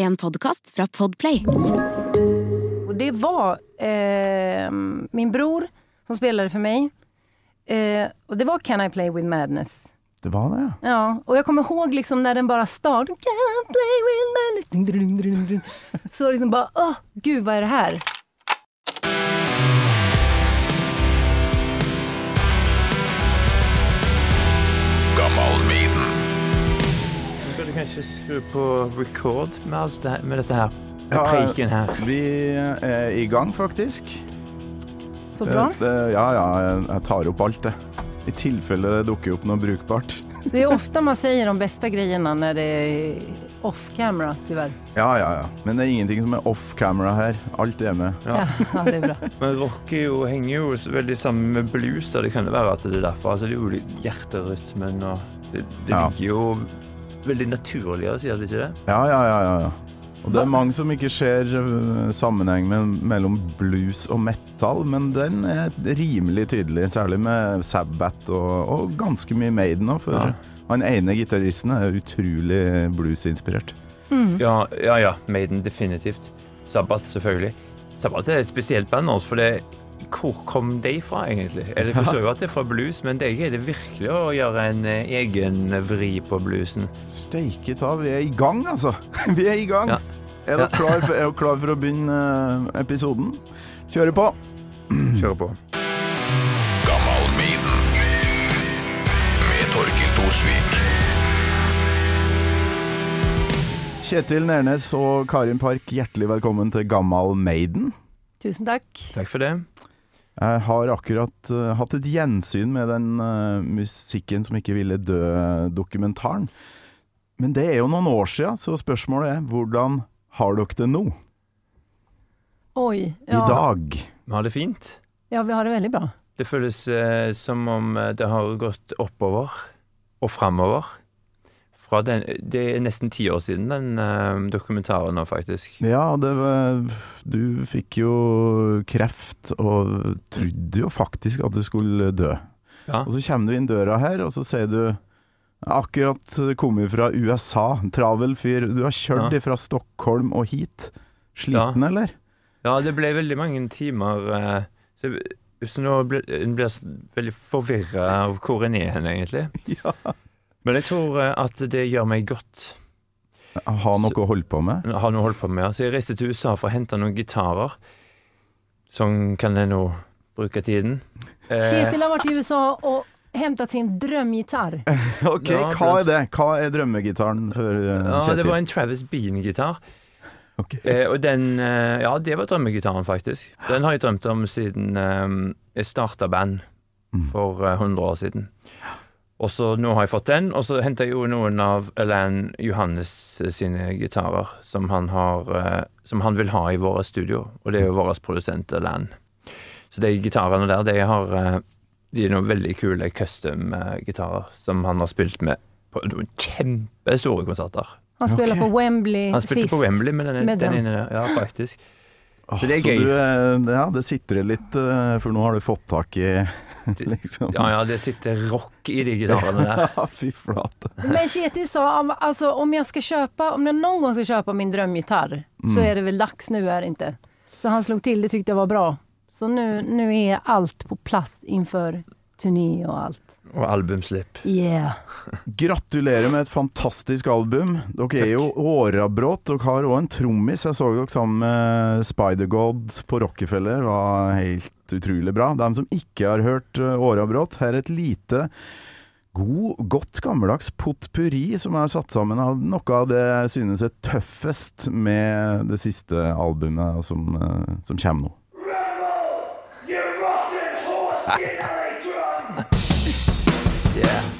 En podkast fra Podplay. Det var eh, min bror som spilte for meg, Eh, og det var Can I Play With Madness. Det var det, ja. Ja, og jeg kommer ihåg liksom når den bare start. Can I play with madness? Så liksom bare Å, gud hva er det här? Kanskje skru på record med, alt det, med dette her. Med Ja, preken her. Vi er i gang, faktisk. Så bra. Det, det, ja, ja, jeg tar opp alt, det. I tilfelle det dukker opp noe brukbart. Det er ofte man sier de beste greiene når det er off camera, tyvärr. Ja, ja, ja. Men det er ingenting som er off camera her. Alt er med. Ja, ja det er bra. Men rock er jo, henger jo veldig sammen med blues, og det kan jo være at det er derfor. Altså, det er jo litt hjerterytmen og Det, det Ja. ligger jo veldig naturlig å si, at vi ikke det? Ja, ja, ja. ja, ja. Og det er mange som ikke ser sammenhengen sammenheng mellom blues og metal, men den er rimelig tydelig, særlig med Sabbath og, og ganske mye Maiden òg, for Ja. han ene gitaristen er utrolig bluesinspirert. Ja, ja, ja. Maiden definitivt. Sabbath, selvfølgelig. Sabbath er et spesielt band også, for det hvor kom de fra, egentlig? Jeg forstår jo at det er fra blues, men det er det virkelig å gjøre en eh, egen vri på bluesen. Steike ta, vi er i gang, altså! Vi er i gang! Ja. Er dere klar, for- er klar for å begynne øh, episoden? Kjøre på! Kjøre på. Gammal Med Torkil Thorsvik. Kjetil Nernes og Karin Park, hjertelig velkommen til Gammal Maiden. Tusen takk. Takk for det. Jeg har akkurat uh, hatt et gjensyn med den uh, musikken som ikke ville dø-dokumentaren. Men det er jo noen år siden, så spørsmålet er hvordan har dere det nå? Oi. Ja. I dag? Vi har det fint. Ja, vi har det veldig bra. Det føles uh, som om det har gått oppover og framover. Fra den, det er nesten ti år siden den eh, dokumentaren nå, faktisk. Ja, det var, du fikk jo kreft og trodde jo faktisk at du skulle dø. Ja. Og så kommer du inn døra her, og så sier du Akkurat kommet fra USA, travel fyr. Du har kjørt Ja. fra Stockholm og hit. Sliten, eller? ja, det ble veldig mange timer eh, så, så nå blir jeg veldig forvirra av hvor en er hen, egentlig. Ja. Men jeg tror eh, at det gjør meg godt. Har noe å holde på med? Har noe å holde på med. Så jeg reiste til USA for å hente noen gitarer. Sånn kan jeg nå bruke tiden. Eh, Kjetil har vært i USA og hentet sin drömgitarr. Ok, Ja, hva er det? Hva er drømmegitaren for Kjetil? ja, Kjetil? det var en Travis Bean-gitar. Okay. Eh, og den eh, Ja, det var drømmegitaren, faktisk. Den har jeg drømt om siden eh, jeg starta band Mm. for eh, 100 år siden. Og så nå har jeg fått den, og så henter jeg jo noen av Alan Johannes eh, sine gitarer som han har eh, Som han vil ha i våre studio, og det er jo vår produsent Alan. Så de gitarene der, de har eh, De er noen veldig kule custom-gitarer som han har spilt med på noen kjempestore konserter. Han spiller okay. på Wembley Han spilte sist. på Wembley med den, Med den den. inne, ja, faktisk. Så det er så gøy. Du, ja, det sitrer litt, for nå har du fått tak i liksom Ja, ja, det sitter rock i de gitarene der. Ja, fy flate. Men Kjetil sa, alltså, om jag ska köpa, om jag någon gång ska köpa min drömgitarr så är det väl dags nu är det inte. Så han slog till, det tyckte jag var bra. Så nu, nu är allt på plats inför turné och allt. Og albumslipp. Yeah. Gratulerer med et fantastisk album. Dere er jo årabrott. Dere har òg en trommis. Jeg så dere sammen med Spider-God på Rockefeller. var helt utrolig bra. De som ikke har hørt eh, Årabrott, her er et lite god, godt gammeldags potpurri som er satt sammen av noe av det jeg synes er tøffest med det siste albumet som, eh, som kommer nå. Yeah. Shadows were waiting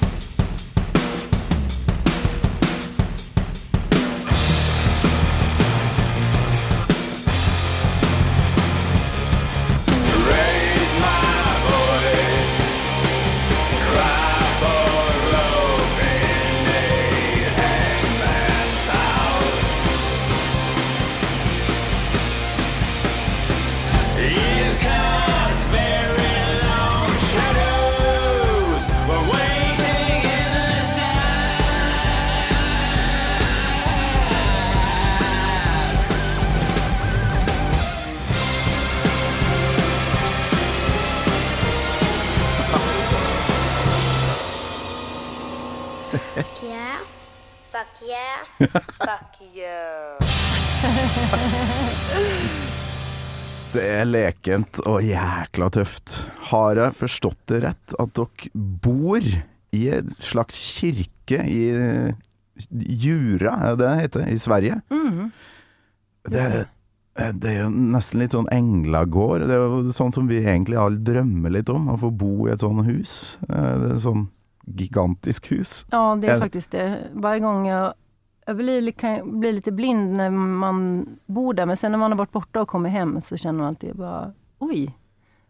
Yeah. Fuck you. Det er lekent og jækla tøft. Har jeg forstått det rett at dere bor i en slags kirke i Jura, er det det heter, i Sverige? Mm. Det er, det er jo nesten litt sånn englagård. Det er jo sånn som vi egentlig alle drømmer litt om, å få bo i et sånt hus. Eh, Det er sånn gigantisk hus. Ja, det Är faktisk det- faktiskt det. Varje gång jag, jag blir, li- kan blir bli lite blind när man bor där, men sen när man har varit borta och kommer hem så känner man alltid bara, oj,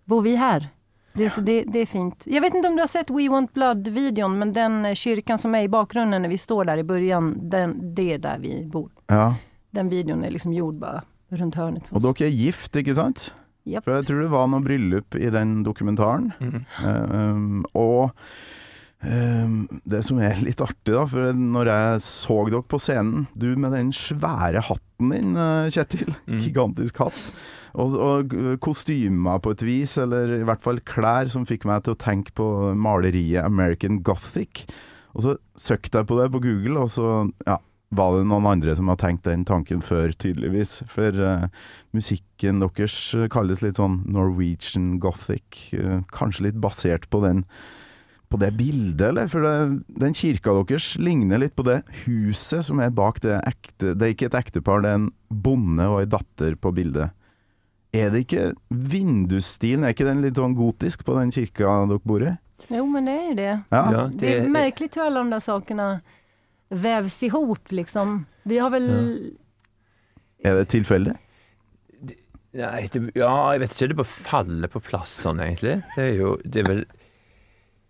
bor vi här? Det ja. så, det, det är fint. Jag vet inte om du har sett We Want Blood-videon, men den kyrkan som är i bakgrunden när vi står där i början, den, det är där vi bor. Ja. Den videoen er liksom gjord rundt hørnet for oss. Og dere er gift, ikke sant? Yep. For jeg tror det var noe bryllup i den dokumentaren. Mm. Uh, um, og det som er litt artig, da, for når jeg så dere på scenen, du med den svære hatten din, eh, Kjetil, Mm. gigantisk hatt, og, og kostymer på et vis, eller i hvert fall klær som fikk meg til å tenke på maleriet American Gothic. Og så søkte jeg på det på Google, og så ja, var det noen andre som har tenkt den tanken før, tydeligvis. For uh, musikken deres kalles litt sånn Norwegian Gothic, uh, kanskje litt basert på den på det bildet, eller? For det, den kirka deres ligner litt på det huset som er bak det ekte Det er ikke et ektepar, det er en bonde og ei datter på bildet. Er det ikke vindusstilen, er ikke den litt sånn gotisk på den kirka dere bor i? Jo, men det er jo det. Ja. Ja, Det er merkelig hur alle de der sakerna vävs ihop liksom. Vi har väl Er det tilfeldig? Nei, det, ja, jeg vet ikke. Det bare faller på plass sånn, egentlig. Det er jo det er väl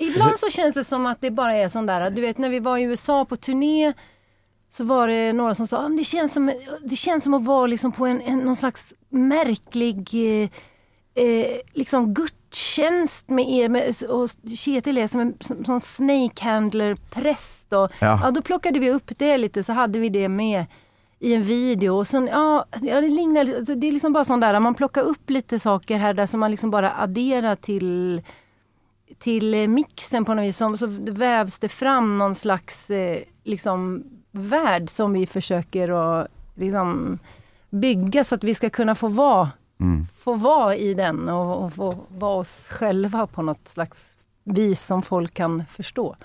Ibland så känns det som att det bara är sån där, du vet när vi var i USA på turné så var det några som sa att det känns som, det känns som att vara liksom på en, en, någon slags märklig eh, eh, liksom gudstjänst med er. Med, och Kjetil är som en som, som snake handler präst. Och, Ja. ja, då plockade vi upp det lite så hade vi det med i en video. Och sen, ja, ja, det, lignar, det är liksom bara sån där, man plockar upp lite saker här där som man liksom bara adderar till till eh, mixen på något vis, som, så vävs det fram någon slags eh, liksom, värld som vi försöker att liksom, bygga så att vi ska kunna få vara, Mm. få vara i den och, och få vara oss själva på något slags vis som folk kan förstå.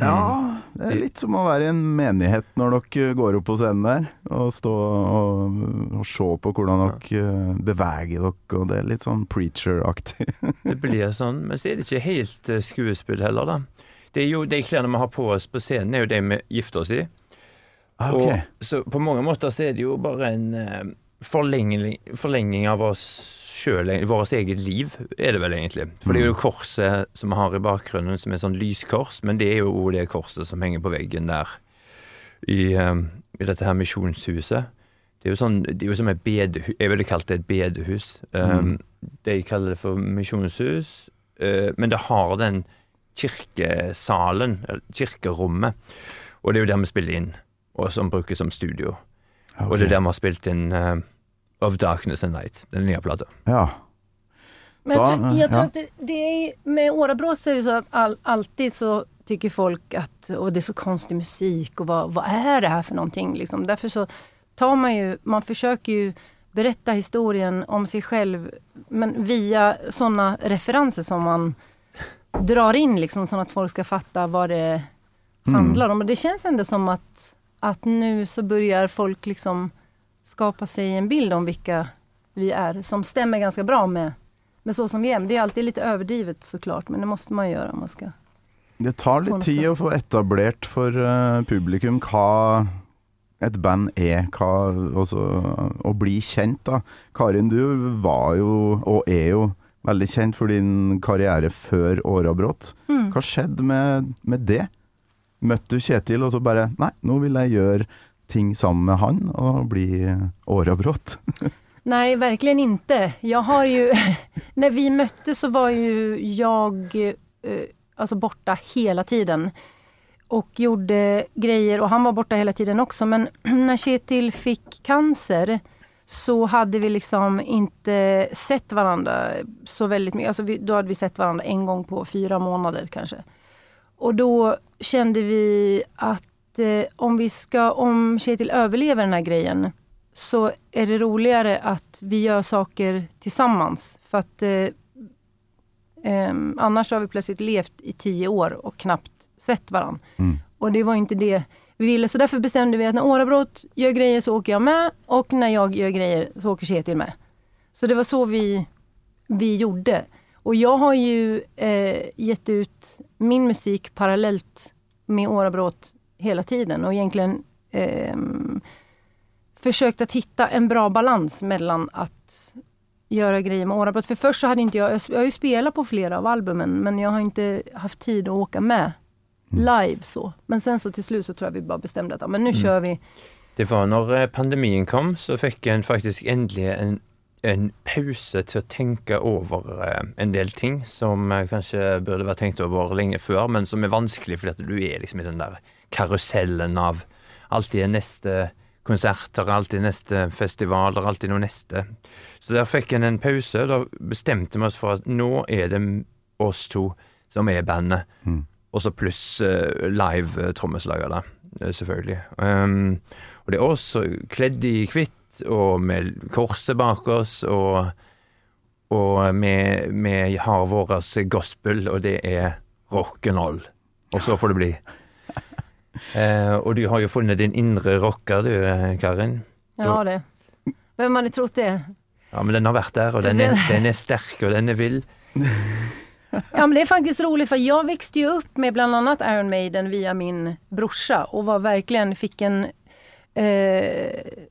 Ja, det er litt som å være i en menighet når dere går opp på scenen der, og stå og, og se på hvordan dere eh, beveger dere, og det er litt sånn preacher-aktig. Det blir sånn, men så er det ikke helt eh, skuespill heller, da. Det er jo De klærne vi har på oss på scenen, er jo de vi gifter oss i. Ah, Og, så på mange måter så er det jo bare en eh, forlenging, forlenging av oss sjøl, vårt eget liv, er det vel egentlig. For det er jo korset som vi har i bakgrunnen, som er sånn lyskors, men det er jo det korset som henger på veggen der i, eh, i dette her misjonshuset. Det er jo sånn, det er jo som et bedehus, jeg ville kalt det et bedehus. Um, De kaller det for misjonshus, uh, men det har den kirkesalen, kirkerommet, og det er jo der vi spiller inn, og som brukes som studio. Og det er der vi har spilt inn eh, Of Darkness and Night, den nye plata. Ja. Men jag, tror, jag tror ja. att det, det är, med Årabrott så är det så att all, alltid så tycker folk att och det är så konstig musik och vad, vad är det här för någonting? Liksom. Därför så tar man ju, man försöker ju berätta historien om sig själv men via sådana referenser som man drar in liksom så att folk ska fatta vad det handlar om. Och det känns ändå som att, att nu så börjar folk liksom skapa seg en bild om vilka vi er, som stämmer ganska bra med, med så som vi är. Det er alltid lite överdrivet såklart, men det måste man gjøre om man ska. Det tar litt tid å få etablert for uh, publikum hva et band er, hva, også, å bli kjent. da. Karin, du var jo, og er jo, veldig kjent for din karriere før Årabrott. Mm. Hva skjedde med, med det? Møtte du Kjetil og så bare Nei, nå vil jeg gjøre ting sammen med han og bli Årabrott. Nej, verkligen inte. Jag har ju, när vi möttes så var ju jag alltså borta hela tiden. Och gjorde grejer och han var borta hela tiden också. Men när Kjetil fick cancer så hade vi liksom inte sett varandra så väldigt mycket. Alltså vi, då vi sett varandra en gång på fyra månader kanske. Och då kände vi att att eh, om vi ska, om Kjetil överlever den här grejen, så är det roligare att vi gör saker tillsammans. För att eh, eh, annars har vi plötsligt levt i tio år och knappt sett varandra. Mm. Och det var inte det vi ville. Så därför bestämde vi att när Årabrot gör grejer så åker jag med och när jag gör grejer så åker Kjetil med. Så det var så vi, vi gjorde. Och jag har ju eh, gett ut min musik parallellt med Årabrot hela tiden och egentligen eh, försökt att hitta en bra balans mellan att göra grejer med Årabrott. För först så hade inte jag, jag har ju spelat på flera av albumen men jag har inte haft tid att åka med live så. Men sen så till slut så tror jag vi bara bestämde att ja, men nu kör vi. Det var når eh, pandemien kom, så fikk en faktisk endelig en, en pause til å tenke over eh, en del ting som eh, kanskje burde vært tenkt over lenge før, men som er vanskelig fordi at du er liksom i den der karusellen av alltid neste konserter, alltid neste festivaler, alltid noe neste. Så der fikk en en pause. Da bestemte vi oss for at nå er det oss to som er bandet. Mm. Og så pluss uh, live uh, trommeslager, da. eh, selvfølgelig. Um, og det er oss kledd i hvitt og med korset bak oss, og, og vi, vi har vår gospel, og det er rock'n'roll. Og så får det bli. Eh, og du har jo funnet din indre rocker, du, Karin. Karin. Ja det. Hvem hadde trott det? Ja, men den har vært der, og den er, den er sterk, og den er vill. Ja men det er faktisk rolig, for jeg vokste jo opp med bl.a. annat Iron Maiden via min brorsa og var verkligen, fikk en eh,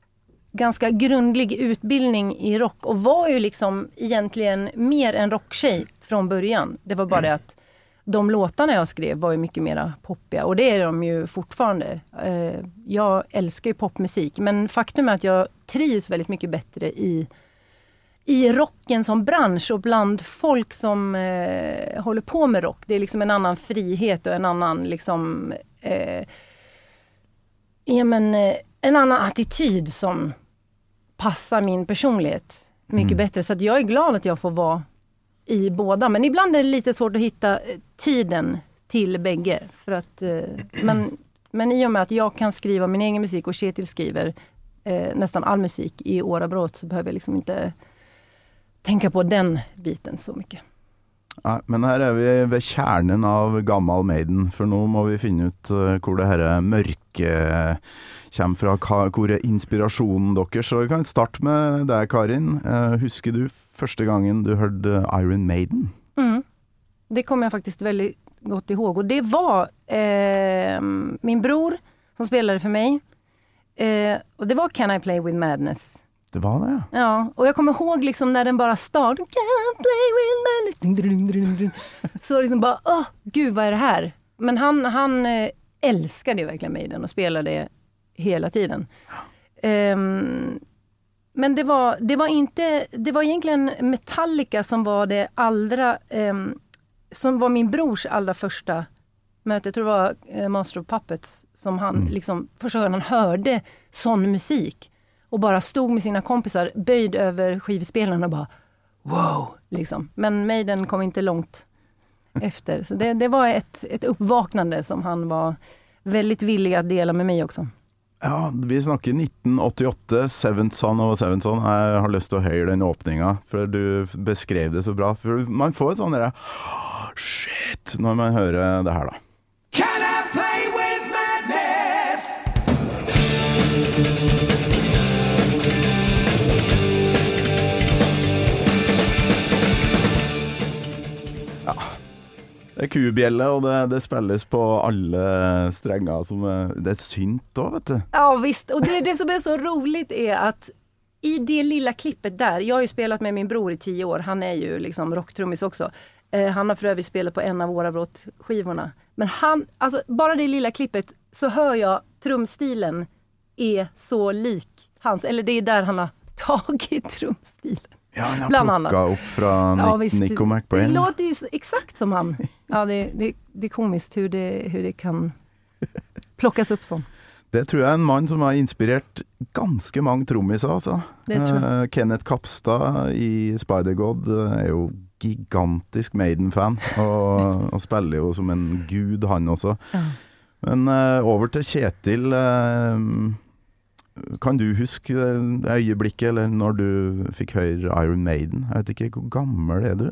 ganske grundlig utbildning i rock og var jo liksom egentlig mer en rocktjej från begynnelsen. Det var bare det att de låtarna jag skrev var ju mycket mer poppiga och det är de ju fortfarande. Jeg jag älskar ju popmusik men faktum är att jag trivs väldigt mycket bättre i i rocken som bransch och bland folk som eh, håller på med rock. Det är liksom en annan frihet och en annan liksom eh, ja, men, eh, en annan attityd som passar min personlighet mycket bättre. Så jag är glad att jag får vara i båda. Men ibland är det lite svårt att hitta eh, tiden till bägge. För att, eh, men, men i och med att jag kan skriva min egen musik och Kjetil skriver eh, nästan all musik i Åra Brott så behöver jag liksom inte tänka på den biten så mycket. Nei, men her er vi ved kjernen av Gammal Maiden, for nå må vi finne ut eh, hvor det her mørke kommer fra, hvor er inspirasjonen deres. Så vi kan starte med deg, Karin. Eh, husker du første gangen du hørte Iron Maiden? Mm. Det kommer jeg faktisk veldig godt ihåg. Og det var eh, min bror som spilte for meg. Eh, og det var Can I Play With Madness. Det var det, ja. Ja, og jeg kommer ihåg liksom når den bare startet Can I play with madness? Så liksom bare åh, gud hva er det her? Men han, han eh, älskade ju verkligen Maiden och spelade hela tiden. Um, men det var, det var inte, det var egentligen Metallica som var det allra, um, som var min brors allra första möte. Jag tror det var eh, Master of Puppets som han liksom, första gången han hörde sån musik. Och bara stod med sina kompisar böjd över skivspelaren och bara wow! Liksom. Men Maiden kom inte långt efter. Så det, det var ett, ett uppvaknande som han var väldigt villig att dela med mig också. Ja, vi snakker 1988, Seventh Son of Seventh Son. Jeg har lyst til å høre den åpninga, for du beskrev det så bra. For man får et sånn derre Shit! Når man hører det her, da. Det er kubjelle, og det, det spilles på alle strenger. Som, det er synt òg, vet du. Ja visst, Og det, det som er så rolig, er at i det lilla klippet der Jeg har jo spilt med min bror i ti år, han er jo liksom rocktrummis også. Eh, han har for øvrig spilt på en av våre skivorna Men han, alltså bare det lilla klippet så hører jeg trumstilen er så lik hans, eller det er der han har tatt trumstilen. Ja, han har plukka opp fra Ja, visst. Nico Det låter exakt som han. Ja, det, det, det är komiskt hur det, hur det kan plockas upp sånn. Det tror jeg er en mann som har inspirert ganske mange trommiser, altså. Eh, Kenneth Kapstad i Spider-God eh, er jo gigantisk Maiden-fan, og, og spiller jo som en gud, han også. Ja. Men uh, over til Kjetil. eh, kan du huske det øyeblikket, eller når du fikk høre Iron Maiden? Jeg vet ikke, hvor gammel er du?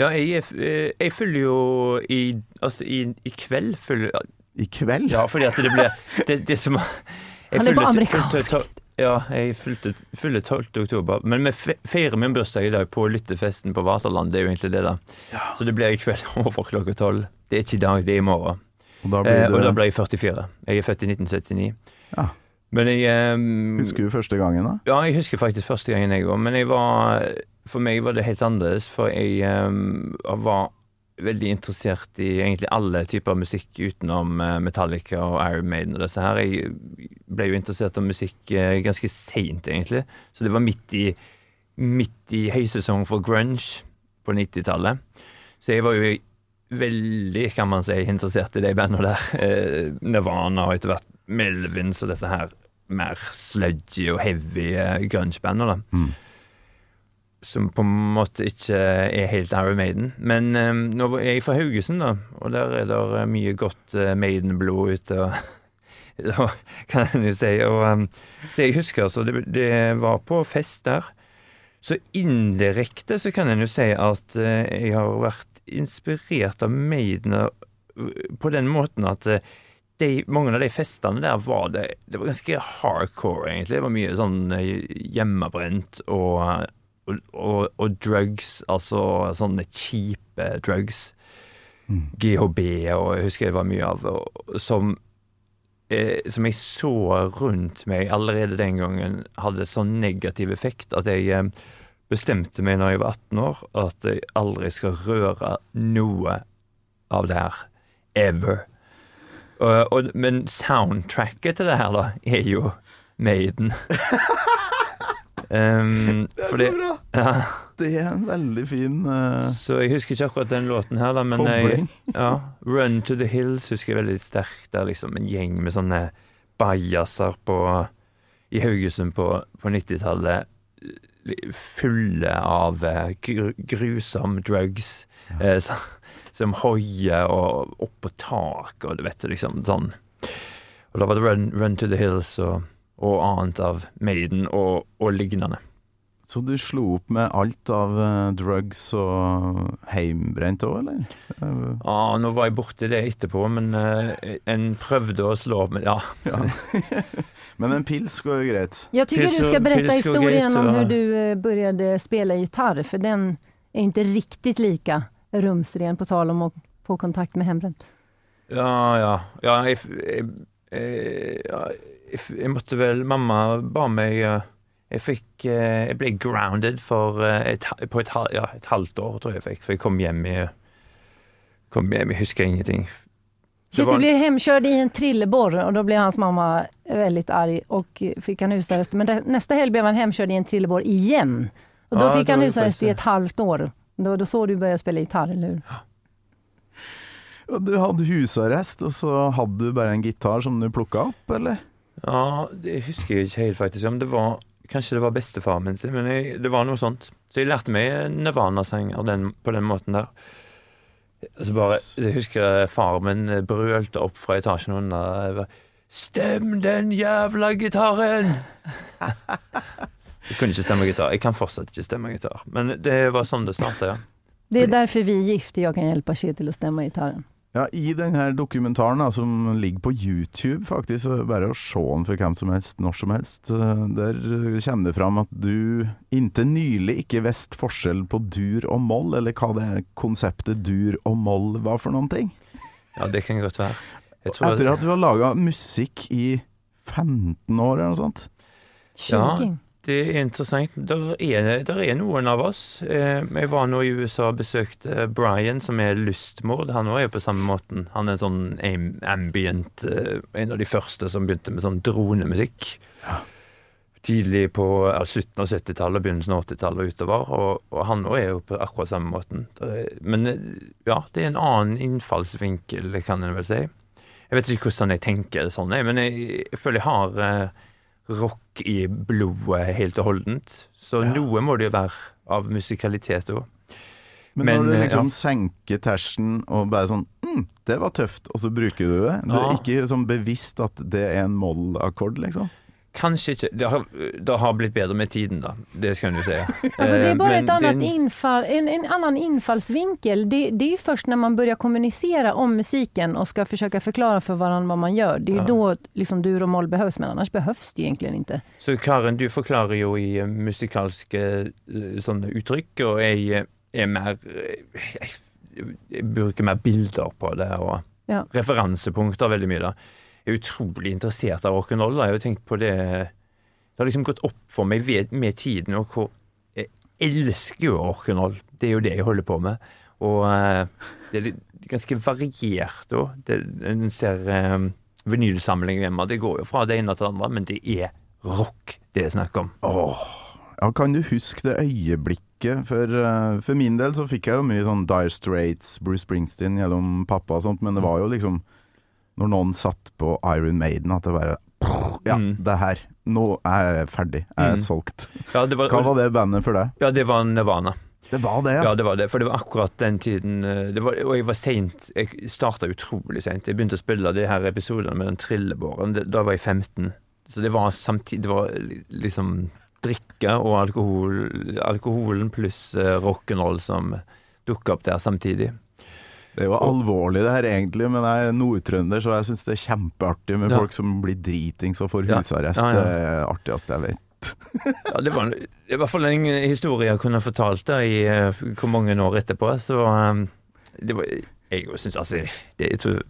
Ja, jeg, jeg følger jo i Altså, i, i kveld følger I kveld? Ja, fordi at det ble Det, det som jeg Han er på amerikansk. Ja, jeg fyller 12. oktober. Men vi feirer min bursdag i dag på lyttefesten på Vaterland. Det er jo egentlig det, da. Så det blir i kveld over klokka tolv. Det er ikke i dag, det er i morgen. Og da blir Eh, og da ble jeg 44. Jeg er født i 1979. Ja. Men jeg um, Husker du første gangen, da? Ja, jeg husker faktisk første gangen jeg òg, men jeg var For meg var det helt annerledes, for jeg um, var veldig interessert i egentlig alle typer musikk utenom eh, Metallica og Iron Maiden og disse her. Jeg ble jo interessert av musikk ganske seint, egentlig. Så det var midt i, midt i høysesong for grunge på 90-tallet. Så jeg var jo veldig, kan man si, interessert i de bandene der. Nirvana og etter hvert Melvins og disse her mer sludgy og heavy eh, grunge-bander, da. Mm. Som på en måte ikke er helt Iron Maiden. Men um, nå er jeg fra Haugesund, da, og der er det eh, mye godt uh, Maiden-blod ute. og kan en jo si. Og um, det jeg husker, altså, det, det var på fest der. Så indirekte så kan en jo si at uh, jeg har vært inspirert av Maiden på den måten at eh, de, mange av de festene der var det Det var ganske hardcore, egentlig. Det var mye sånn eh, hjemmebrent og, og, og, og drugs, altså sånne kjipe drugs. GHB og jeg husker det var mye av, som eh, som jeg så rundt meg allerede den gangen hadde sånn negativ effekt at jeg eh, bestemte meg når jeg var 18 år at jeg aldri skal røre noe av det her. Ever. Og, og, men soundtracket til det her, da, er jo Maiden. um, det er så bra! Ja, Det er en veldig fin uh, så jeg husker ikke akkurat den låten her, da, men jeg, ja, Run to the Hills husker jeg veldig sterkt. Det er liksom en gjeng med sånne bajaser på, i Haugesund på, på 90-tallet. Fulle av eh, grusom drugs. Eh, så, som hoier og opp på tak og du vet liksom sånn. Og da var det Run, Run to the Hills og, og annet av Maiden og, og lignende. Så du slo opp med alt av uh, drugs og heimbrent òg, eller? Eh, Ja, nå var jeg borti det etterpå, men uh, en prøvde å slå opp med Ja. Men en pils går jo greit. Jeg tycker du skal berätta historien om hvordan du började spela gitarr, for den er ikke riktig lika rumsren, på tal om å få kontakt med hembränt. Ja, ja. ja jeg, jeg, jeg, jeg, måtte vel Mamma ba meg eh, Jeg fikk eh, Jeg ble grounded for eh, et, på et, ja, et halvt år, tror jeg jeg fikk. For jeg kom hjem i Kom hjem, jeg husker ingenting. Kitty ble hjemkjørt i en trillebår, og da ble hans mamma veldig arg og fikk han husarrest. Men det, nästa helg ble han hjemkjørt i en trillebår igjen. Og da Ja, fikk han husarrest i et halvt år. Då, var så du begynte å spille gitar, eller hur? Og du hadde husarrest, og så hadde du bare en gitar som du plukka opp, eller? Ja, det husker jeg ikke helt faktisk Men Det var Kanskje det var bestefaren min sin, men jeg, det var noe sånt. Så jeg lærte meg Nirvana-sanger på den måten der. Altså bare, jeg husker far min brølte opp fra etasjen under Stem den jævla gitaren! Jeg kunne ikke stemme gitar. Jeg kan fortsatt ikke stemme gitar. Men det var sånn det starta, ja. Det er derfor vi er gift, jeg kan hjelpe Kjetil å stemme gitaren. Ja, I denne dokumentaren da, som ligger på YouTube, faktisk, bare å se den for hvem som helst, når som helst, eh, der kommer det fram at du inntil nylig ikke visste forskjell på dur og moll, eller hva det konseptet dur og moll var for noen ting. Ja, det kan godt være. Jeg tror Etter at du har laga musikk i 15 år eller noe sånt. 20. Ja. Det er interessant. Der er, der er noen av oss. Eh, jeg var nå i USA og besøkte Brian, som er lystmord. Han òg er på samme måten. Han er sånn ambient eh, En av de første som begynte med sånn dronemusikk. Tidlig på ja, slutten av 70-tallet, begynnelsen av 80-tallet og utover. Og, og han òg er jo på akkurat samme måten. Men eh, ja, det er en annen innfallsvinkel, kan en vel si. Jeg vet ikke hvordan jeg tenker sånn, men jeg, jeg føler jeg har eh, rock i blodet helt og holdent. Så noe må det jo være av musikalitet òg. Men, Men, når du eh, liksom ja. senker tersen og bare sånn mm, det var tøft, og så bruker du det. Det er ikke sånn bevisst at det er en moll-akkord, liksom. Kanskje ikke Det har, det har blitt bedre med tiden, da. Det skal en jo si. Alltså det er bare Men ett annat det en- en, annen innfallsvinkel. Det, det er ju först när man börjar kommunisere om musikken og skal forsøke å forklare for hverandre hva man gjør. Det er jo Ja. da liksom dur og moll behøves. men annars behøves det egentlig ikke. Så Karen, du forklarer jo i eh, musikalske eh, sånne uttrykk, og jeg eh, er mer eh, jeg, jeg bruker mer bilder på det, og Ja. referansepunkter veldig mye. da. Er utrolig interessert av rock'n'roll. Jeg har jo tenkt på det Det har liksom gått opp for meg ved, med tiden, og hvor jeg elsker jo rock'n'roll. Det er jo det jeg holder på med. Og eh, det er ganske variert òg. En ser um, vinylsamlinger hjemme. Det går jo fra det ene til det andre, men det er rock det er snakk om. Ja, kan du huske det øyeblikket? For, eh, for min del så fikk jeg jo mye sånn Dire Straits, Bruce Springsteen gjennom pappa og sånt, men det var jo liksom når noen satt på Iron Maiden at det bare Ja, Mm. det her. Nå er jeg ferdig. Jeg er Mm. solgt. Ja, det var, Hva var det bandet for deg? Ja, det var Nirvana. Det var det, Ja, ja. det var det. For det var akkurat den tiden eh, det var, Og jeg var seint. Jeg starta utrolig seint. Jeg begynte å spille de her episodene med den trillebåren. Da var jeg 15. Så det var samtidig Det var liksom drikke og alkohol Alkoholen pluss uh, rock'n'roll som dukka opp der samtidig. Det er jo alvorlig det her egentlig, men jeg er nordtrønder, så jeg syns det er kjempeartig med Ja. folk som blir dritings og får husarrest. Ja, ja. Det er artigste jeg vet. Ja, det var i hvert fall en historie jeg kunne fortalt da i uh, hvor mange år etterpå. Så um, det var Jeg syns altså det, tror,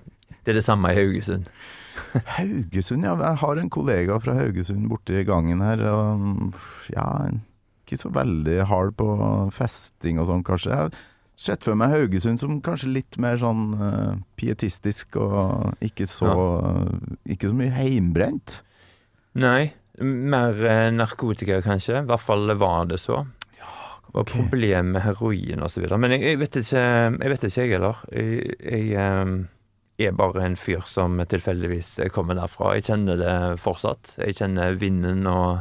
det er det samme i Haugesund. Haugesund, ja. Jeg har en kollega fra Haugesund borti gangen her. Og ja, ikke så veldig hard på festing og sånn, kanskje. Jeg sett for meg Haugesund som kanskje litt mer sånn uh, pietistisk og ikke så, ikke så mye heimbrent. Nei, mer uh, narkotika kanskje. I hvert fall var det så. Og ok. problem med heroin osv. Men jeg, jeg vet ikke, jeg vet ikke jeg heller. Jeg, jeg um er bare en fyr som tilfeldigvis kommer derfra. Jeg kjenner det fortsatt. Jeg kjenner vinden og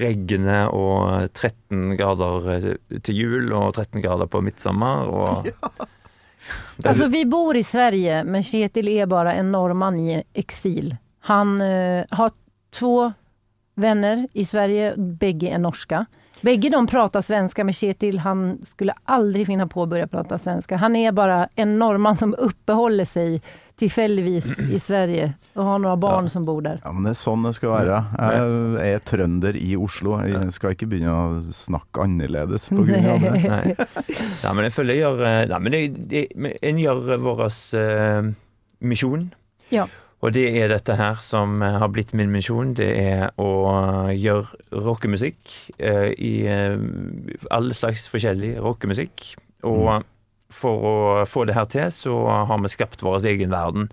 regnet og 13 grader til jul og 13 grader på midtsommer. Og ja. Alltså vi bor i Sverige, men Kjetil er bare en nordmann i eksil. Han uh, har to vänner i Sverige, begge er norske. Begge de prater svenska, men Kjetil han skulle aldri finne på å begynne å prate svenska. Han er bare en nordmann som oppholder sig tillfälligvis i Sverige og har noen barn Ja. som bor der. Ja, men det er sånn det skal være. Jeg er trønder i Oslo. Jeg skal ikke begynne å snakke annerledes på grunn av det. Nei. Nei, men jeg føler jeg gjør eh, Nei, men det, det, en gjør vår uh, misjon. Ja. Og det er dette her som eh, har blitt min misjon. Det er å gjøre rockemusikk uh, i uh, all slags forskjellig rockemusikk. Og for å få det her til, så har vi skapt vår egen verden.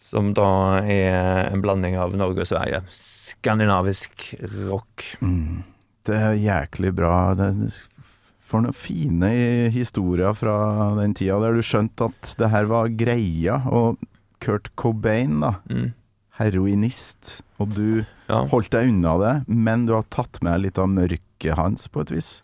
Som da er en blanding av Norge og Sverige. Skandinavisk rock. Mm. Det er jæklig bra. Det for noen fine historier fra den tida der du skjønte at det her var greia. Og Kurt Cobain, da, Mm. heroinist, og du Ja. holdt deg unna det, men du har tatt med litt av mørket hans på et vis.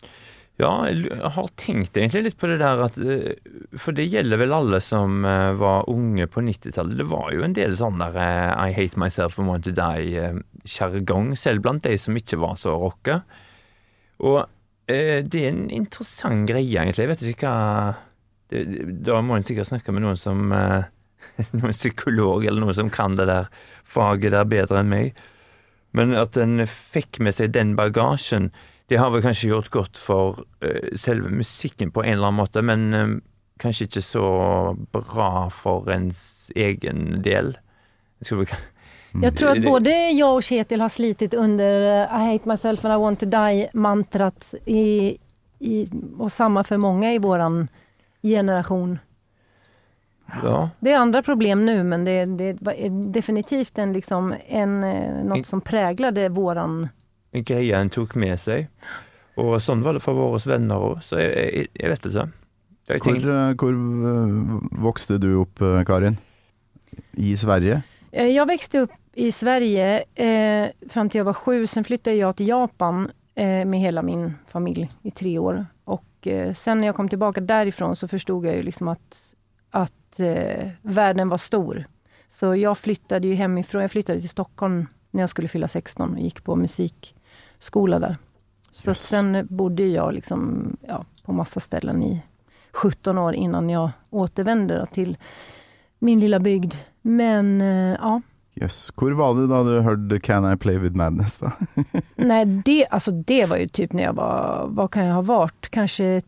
Ja, jeg har tenkt egentlig litt på det der at eh, For det gjelder vel alle som eh, var unge på 90-tallet. Det var jo en del sånn der eh, I hate myself and want to die-sjargong, selv blant de som ikke var så rocka. Og det er en interessant greie, egentlig. Jeg vet ikke hva det, Da må en sikkert snakke med noen som Noen psykolog eller noen som kan det der faget der bedre enn meg. Men at en fikk med seg den bagasjen, det har vel kanskje gjort godt for eh, selve musikken på en eller annen måte, men eh, kanskje ikke så bra for ens egen del. Jeg tror vi kan tror at både jeg og Kjetil har slitit under eh, I hate myself and I want to die-mantraet, i, i, for mange för många i våran generation. Ja. Det er andre problem nu, men det, det er definitivt en, liksom, en, noe något som präglade våran... greia en tok med seg. Og sånn var det for våre venner òg, så jeg, jeg, jeg vet ikke. Jeg Hvor, tenker, eh, hvor eh, vokste du opp, eh, Karin? I Sverige? Jeg vokste opp i Sverige eh, fram til jeg var sju. Sen flyttet jeg til Japan eh, med hele min familie i tre år. Og eh, sen når jeg kom tilbake derifra, så forsto jeg jo liksom at, att att eh, verden var stor. Så jeg flyttet ju hemifrån, Jeg flyttet til Stockholm når jeg skulle fylle 16 og gikk på musikskola där. Så Yes. sen bodde jag liksom, ja, på massa ställen i 17 år innan jag återvände til till min lilla bygd. Men eh, ja, Jøss. Hvor var du da du hørte 'Can I Play With Madness'? da? Nei, det, altså, det var jo typ når jeg var, Hva kan jeg ha vært? Kanskje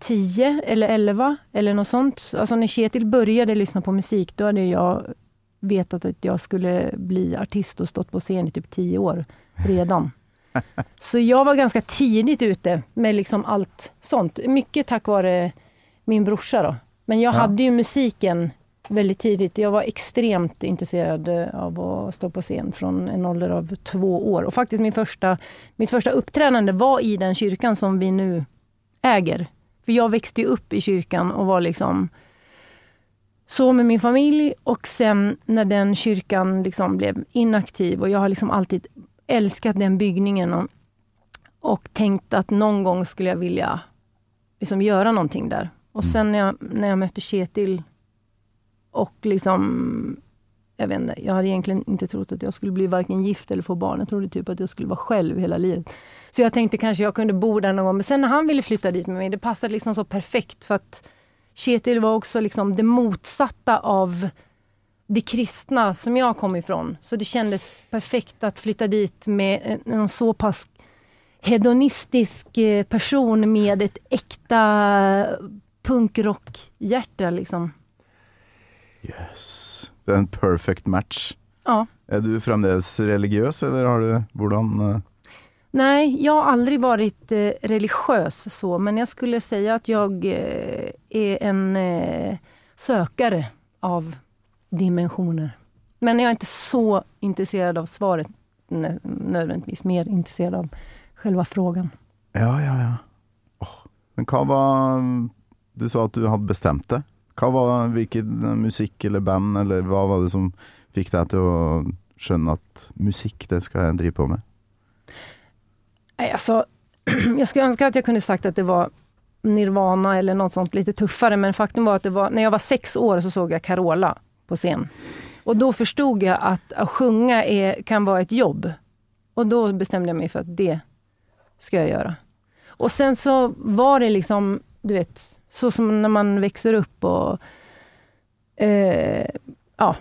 10 eller 11 eller noe sånt. Alltså när Kjetil började lyssna på musik, da hadde jeg vetat at jeg skulle bli artist og stått på scen i typ 10 år redan. Så jag var ganska tidigt ute med liksom allt sånt. Mycket tack vare min brorsa då. Men jag Ja. hade ju musiken väldigt tidigt. Jag var extremt intresserad eh, av att stå på scen från en ålder av två år. Och faktiskt min första, mitt första uppträdande var i den kyrkan som vi nu äger. För jag växte ju upp i kyrkan och var liksom så med min familj och sen när den kyrkan liksom blev inaktiv och jag har liksom alltid älskat den byggningen och, och tänkt att någon gång skulle jag vilja liksom göra någonting där. Och sen när jag, när jag mötte Kjetil och liksom, jag vet inte, jag hade egentligen inte trott att jag skulle bli varken gift eller få barn. Jag trodde typ att jag skulle vara själv hela livet. Så jag tänkte kanske jag kunde bo där någon gång. Men sen när han ville flytta dit med mig, det passade liksom så perfekt för att Kjetil var också liksom det motsatta av det kristna som jag kom ifrån. Så det kändes perfekt att flytta dit med en, så pass hedonistisk eh, person med ett äkta punkrockhjärta. Liksom. Yes. Det er en perfect match. Ja. Er du fremdeles religiøs, eller har du Hvordan uh... Nei, jeg har aldri vært uh, religiøs så, men jeg skulle si at jeg uh, er en eh, sökare av dimensioner. Men jag är inte så intresserad av svaret nødvendigvis. mer intresserad av själva frågan. Ja, ja, ja. Oh. Men hva var Du sa at du hadde bestemt det. Hva var Hvilken musikk eller band, eller hva var det som fikk deg til å skjønne at musikk, det skal jeg drive på med? Nei, altså Jeg skulle ønske at jeg kunne sagt at det var Nirvana eller noe sånt litt tøffere, men faktum var at det var, Når jeg var seks år så såg jeg Carola på scen. Och då förstod jag att att sjunga kan vara ett jobb. Och då bestämde jag mig för att det ska jag göra. Och sen så var det liksom, du vet, så som när man växer upp och eh, ja,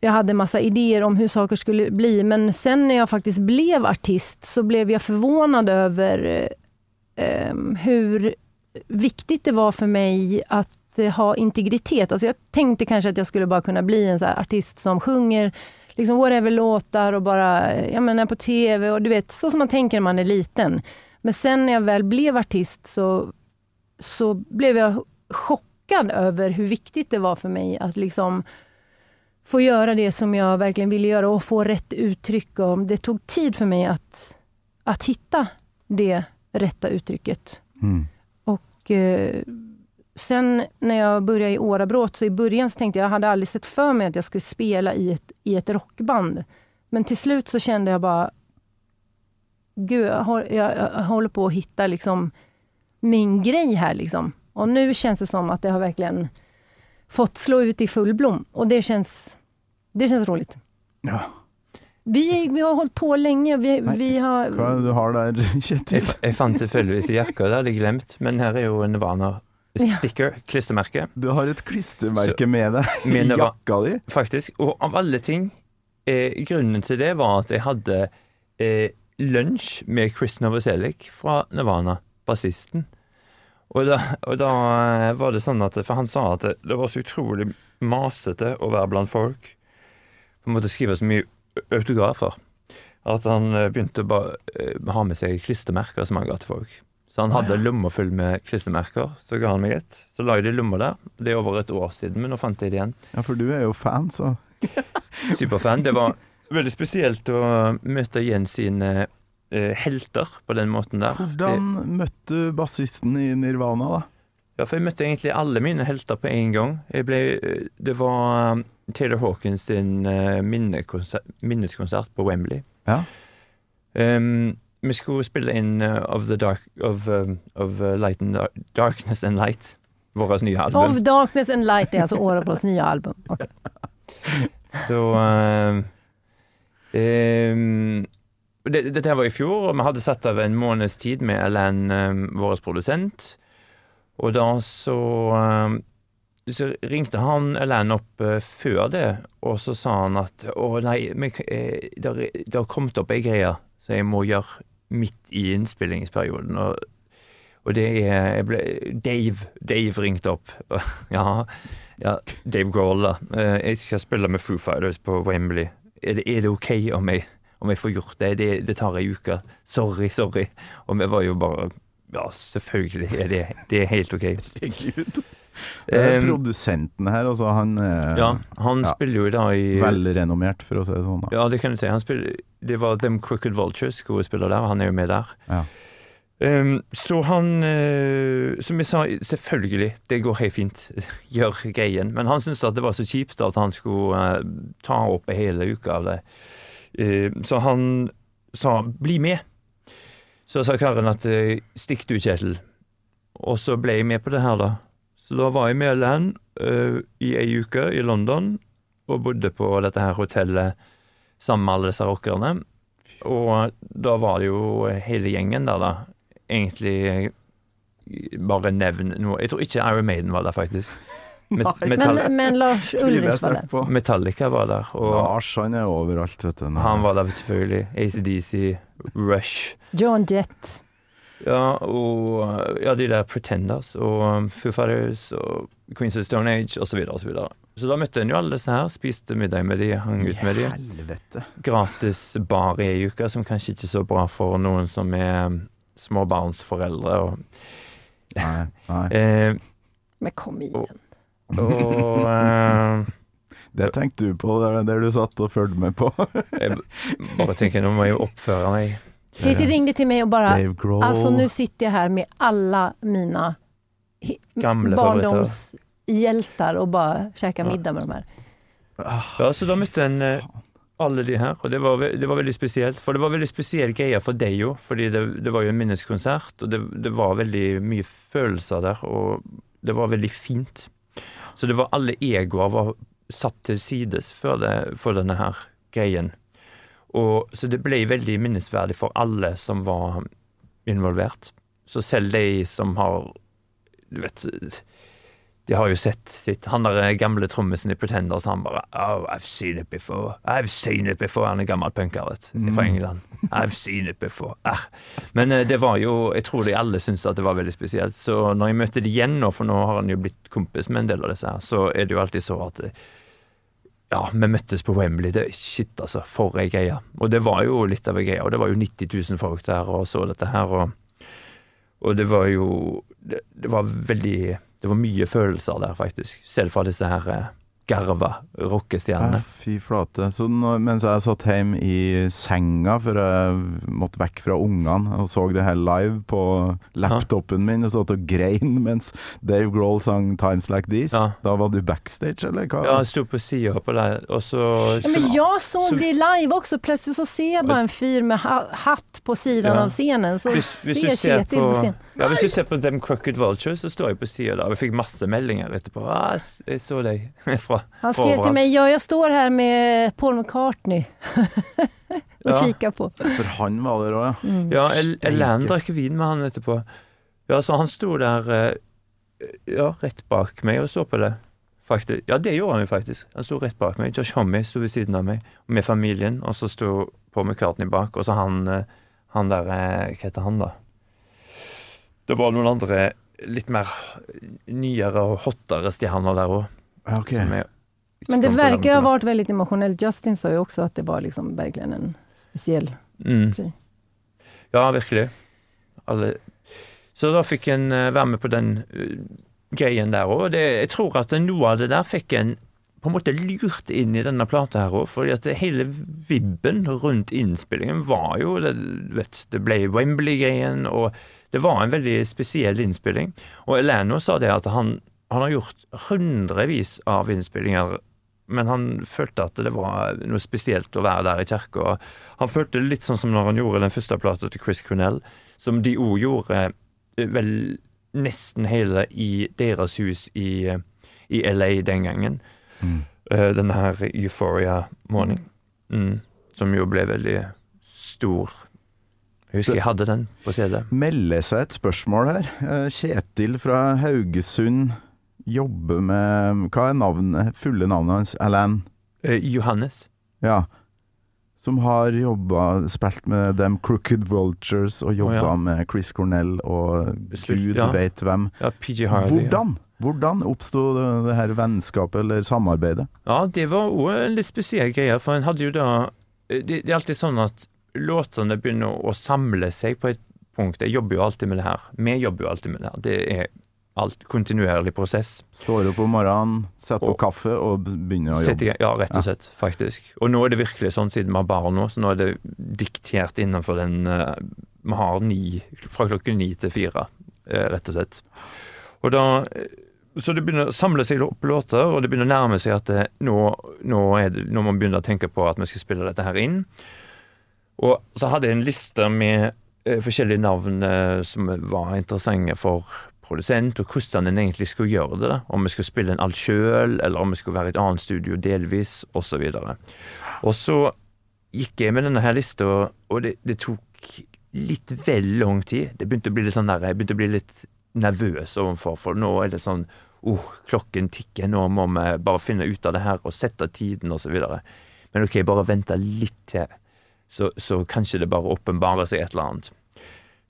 jag hade massa idéer om hur saker skulle bli, men sen när jag faktiskt blev artist så blev jag förvånad över eh, hur viktigt det var för mig att eh, ha integritet. Alltså jag tänkte kanske att jag skulle bara kunna bli en så här artist som sjunger liksom whatever låtar och bara, eh, jag menar på TV och du vet, så som man tänker när man är liten. Men sen när jag väl blev artist så, så blev jag chockad över hur viktigt det var för mig att liksom få göra det som jag verkligen ville göra och få rätt uttryck. Och det tog tid för mig att, att hitta det rätta uttrycket. Mm. Och eh, sen när jag började i Årabrott, så i början så tänkte jag, jag hade aldrig sett för mig att jag skulle spela i ett, i ett rockband. Men till slut så kände jag bara, gud, jag, hår- jag, jag håller på att hitta liksom min grej här. Liksom. Och nu känns det som att det har verkligen fått slå ut i full blom. Och det känns, det känns roligt. Ja. Vi, vi har hållit på länge. Vi, vi har, Hva er det du har der, Kjetil? Jeg, jeg fant tilfeldigvis i jakka, det hadde jeg glemt, men her er jo Nirvana sticker, klistremerke, Du har et klistremerke med deg i jakka di. faktisk. Og av alle ting, eh, grunnen til det var at jeg hadde eh, lunsj med Chris Novoselic fra Nirvana, bassisten. Og da, og da eh, var det sånn at For han sa at det, det var så utrolig masete å være blant folk. På en måte skrive så mye autografer. At han eh, begynte å eh, ha med seg klistremerker som han ga til folk. Så han hadde lommer full med klistremerker. Så ga han meg et. Så la jeg det i lomma der. Det er over et år siden, men nå fant jeg det igjen. Ja, for du er jo fan, så Superfan. Det var veldig spesielt å møte igjen sine eh, helter på den måten der. Hvordan møtte du bassisten i Nirvana, da? Ja, for jeg møtte egentlig alle mine helter på en gang. Ble, eh, det var um, Taylor Hawkins sin eh, minnekonsert, minneskonsert på Wembley. Ja. Um, vi skulle spille inn uh, of the dark of, um, of uh, light and dark, Darkness and Light. vårt nye album. Of. Darkness and Light er altså Årablås nye album. Okay. Så eh, um, det, Dette her var i fjor, og vi hadde satt av en måneds tid med Alan, eh, vår produsent. Og da så eh, Så ringte han Alan opp uh, før det, og så sa han at å nei, men, eh, det har kommet opp ei greie som jeg må gjøre midt i innspillingsperioden. og og det er jeg ble, Dave Dave ringte opp. Ja, ja Dave Grohl. Eh, Jeg skal spille med Foo Fighters på Wembley. Er det, er det OK om jeg, om jeg får gjort det? det? Det tar ei uke. Sorry, sorry. Og vi var jo bare Ja, selvfølgelig er det, det er helt OK. Herregud. Um, Produsenten her, altså, han Ja, han Ja. spiller jo i dag i velrenommert, for å si det sånn. Da. Ja, det kan du si. Han spiller, det var Them Crooked Vultures, skuespiller der. Han er jo med der. Ja. Um, så han uh, Som jeg sa, selvfølgelig, det går helt fint. Gjør greien. Men han syntes at det var så kjipt at han skulle uh, ta opp hele uka av det. Uh, så han sa 'bli med'. Så sa karen at eh, 'stikk du, Kjetil'. Og så ble jeg med på det her, da. Så da var jeg med Len uh, i ei uke i London, og bodde på dette her hotellet sammen med alle disse rockerne. Og da var det jo hele gjengen der, da. Egentlig bare nevn noe. Jeg tror ikke Iron Maiden var der, faktisk. Met Nei. Metall Men, men Lars Ulrich var der. Metallica var der, og Lars, han er overalt, vet du. Han var der selvfølgelig. ACDC, Rush. John Jett. Ja, og ja, de der Pretenders og um, Foo Fighters og Queens of Stone Age osv. Så, videre, og så, videre. så da møtte en jo alle disse her, spiste middag med de, hang ut med de. Helvete. Gratis bar i ei uke, som kanskje ikke er så bra for noen som er um, småbarnsforeldre. Og, Nei, nei. eh, Men kom igjen og eh, Det tenkte du på der, der du satt og fulgte med på. jeg bare tenker, nå må jeg jo oppføre meg. Kjetil ringde till mig och bara, alltså nu sitter jag här med alla mina Gamle barndomshjältar och bara käkar Ja. middag med de här. Ja, så da møtte en eh, alle de her, og det var, det var veldig spesielt. For det var veldig spesielle greie for deg jo, fordi det, det var jo en minneskonsert, og det, det var veldig mye følelser der, og det var veldig fint. Så det var alle egoer var satt til sides for, det, for denne her greien. Og, så det ble veldig minnesverdig for alle som var involvert. Så selv de som har Du vet de har jo sett sitt Han der gamle trommisen i Pretenders, han bare Oh, I've seen it before. I've seen it before. Han er gammel punker, vet du, fra England. I've seen it before. Ah. Men eh, det var jo Jeg tror de alle syntes at det var veldig spesielt. Så når jeg møter de igjen nå, for nå har han jo blitt kompis med en del av disse her, så er det jo alltid så at eh, ja, vi møttes på Wembley. Det, shit, altså. For ei greie. Og det var jo litt av ei greie. Og det var jo 90 000 folk der og så dette her. Og, og det var jo det, det var veldig Det var mye følelser der, faktisk. Selv fra disse her eh, rockestjerne. Ja, fy flate. Så nå, mens jeg satt hjemme i senga, for jeg måtte vekk fra ungene, og så det her live på laptopen min, og satt og grein mens Dave Grohl sang 'Times Like These', Ja. da var du backstage, eller hva? Ja, jeg sto på sida på deg, og så Ja, men jeg så, så- det live også. Plutselig så ser jeg bare en fyr med hatt på siden Ja. av scenen. Så hvis, hvis, ser Kjetil på, på scenen. Ja, hvis du ser på Them Crooked Vultures, så står jeg på sida der. Vi fikk masse meldinger etterpå. Ah, jeg så deg fra Han skrev til meg ja jeg står her med Paul McCartney og Ja. kikker på. For han var der òg, ja. Mm. Ja, El Elaine drakk vin med han etterpå. Ja, så han sto der eh, ja, rett bak meg og så på det. Faktisk. Ja, det gjorde han jo faktisk. Han sto rett bak meg. Josh Homme sto ved siden av meg med familien, og så sto Paul McCartney bak, og så han, eh, han der eh, Hva heter han, da? Det var noen andre litt mer nyere og hottere stjerner der òg. Okay. Men det verkar ju ha varit väldigt emotionellt. Justin sa ju också att det var liksom verkligen en spesiell Mm. Ja, virkelig. Alle. Så da fikk en eh, være med på den eh, greien der òg. Jeg tror at noe av det der fikk en på en måte lurt inn i denne plata her òg, fordi at hele vibben rundt innspillingen var jo det, du vet, det ble Wembley-greien, og det var en veldig spesiell innspilling. Og Eleno sa det at han, han har gjort hundrevis av innspillinger, men han følte at det var noe spesielt å være der i kirka. Han følte det litt sånn som når han gjorde den første plata til Chris Cornell, som de òg gjorde eh, vel nesten hele i deres hus i, eh, i LA den gangen. Mm. denne her Euphoria Morning. Mm. Som jo ble veldig stor. Jeg husker jeg hadde den på CD. Melder seg et spørsmål her. Eh, Kjetil fra Haugesund jobber med Hva er navnet, fulle navnet hans? Alan? Eh, Johannes. Ja. Som har jobba Spilt med dem Crooked Vultures og jobba oh, ja. med Chris Cornell og Spilt- gud ja. veit hvem. Ja, PG Harvey. Hvordan? Hvordan oppsto det, det her vennskapet eller samarbeidet? Ja, det var òg en litt spesiell greie, for en hadde jo da det, det er alltid sånn at låtene begynner å samle seg på et punkt. Jeg jobber jo alltid med det her. Vi jobber jo alltid med det her. Det er alt kontinuerlig prosess. Står opp om morgenen, setter på kaffe og begynner å jobbe. Ja, rett og slett, faktisk. Og nå er det virkelig sånn, siden vi har barn nå, så nå er det diktert innenfor den uh, Vi har ni, fra klokken ni til fire, uh, rett og slett. Og da eh, Så det begynner å samle seg opp låter, og det begynner å nærme seg at det, nå, nå, det, nå må man begynne å tenke på at vi skal spille dette her inn. Og så hadde jeg en liste med uh, forskjellige navn uh, som var interessante for produsent, og hvordan en egentlig skulle gjøre det. da. Om vi skulle spille inn alt sjøl, eller om vi skulle være i et annet studio delvis, osv. Og, og så gikk jeg med denne her lista, og det, det tok litt vel lang tid. Det begynte å bli litt sånn der, Jeg begynte å bli litt nervøs overfor, for nå er det sånn oh, klokken tikker, nå må vi bare finne ut av det her og sette tiden osv. Men ok, bare vente litt til, så, så kanskje det bare åpenbarer seg et eller annet.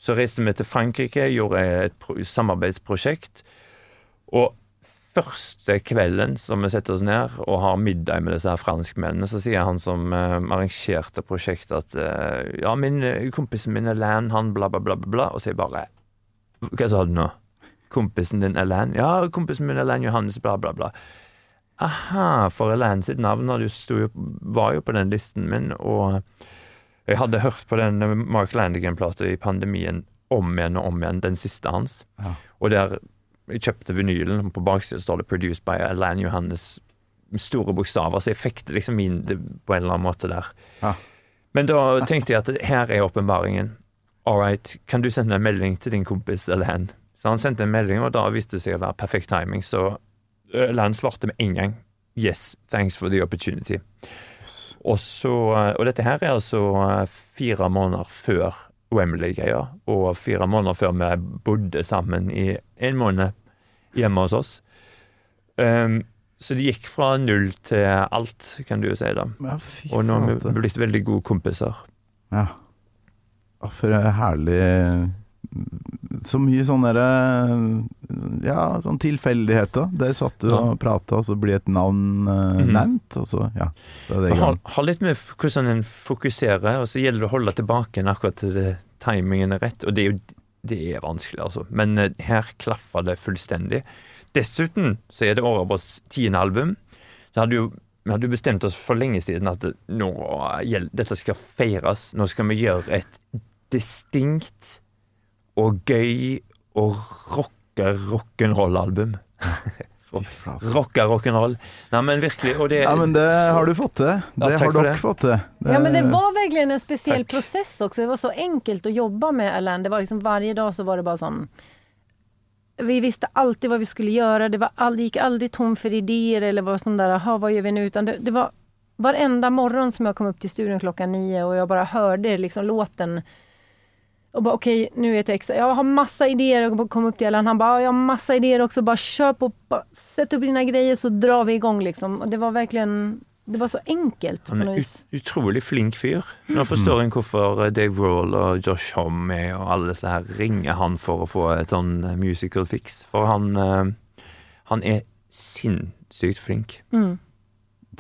Så reiste vi til Frankrike, gjorde et samarbeidsprosjekt. Og første kvelden som vi setter oss ned og har middag med disse her franskmennene, så sier han som eh, arrangerte prosjektet at eh, ja, min, eh, kompisen min Alain, han bla, bla, bla, bla. Og jeg bare Hva sa du nå? Kompisen din Alain? Ja, kompisen min Alain Johannes, bla, bla, bla. Aha, for Alain sitt navn sto jo, var jo på den listen min, og jeg hadde hørt på den Mark Landigan-plata i pandemien om igjen og om igjen, den siste hans. Ja. Og der jeg kjøpte vinylen, på baksiden står det 'Produced by Alain Johannes' med store bokstaver, så jeg fikk det liksom inn på en eller annen måte der. Ja. Men da tenkte jeg at her er åpenbaringen. All right, kan du sende en melding til din kompis Alain? Så han sendte en melding, og da viste det seg å være perfekt timing, så Alan Alain svarte med en gang. Yes, thanks for the opportunity. Og, så, eh, og dette her er altså eh, fire måneder før Wembley-greia, og fire måneder før vi bodde sammen i en måned hjemme hos oss. Um, så det gikk fra null til alt, kan du jo si da. Ja, Og nå har vi blitt veldig gode kompiser. Ja. For en herlig Så mye sånn derre Ja, sånn tilfeldigheter. Der satt du Ja. og prata, og så blir et navn eh, Mhm. nevnt, og så Ja. Så er det i Det har, har litt med hvordan en fokuserer, og så gjelder det å holde tilbake akkurat til det, timingen er rett. Og det er jo det er vanskelig, altså. Men eh, her klaffer det fullstendig. Dessuten så er det Årabåts tiende album. Så hadde jo vi hadde jo bestemt oss for lenge siden at nå dette skal feires. Nå skal vi gjøre et distinkt og gøy og rocke rock'n'roll-album. Rocka rock'n'roll. Nei, men virkelig. Og det Ja, men det har du fått til. Det Ja, har dere fått til. Ja men det var virkelig en spesiell takk. prosess også. Det var så enkelt å jobbe med Alain. Det var liksom varje dag så var det bare sånn vi visste alltid hva vi skulle gjøre. Det, var all, det gick aldrig tom for ideer eller hva sånn der aha, hva gjør vi nå? Utan det, det var varenda morgon som jeg kom opp til studio klokka nio og jeg bare hørte liksom låten och bara okej, nu är det Jag har massa idéer och kom upp till Alain. Han bara, jag har massa idéer också. Bara kör på, bara, sätt upp dina grejer så drar vi igång liksom. Och det var verkligen, det var så enkelt Han er ut, utrolig flink fyr. Nå forstår en hvorfor eh, Dave Roll og Josh Homme er, og alle disse her ringer han for å få et sånn eh, musical fix. For han, eh, han er sinnssykt flink. Mm.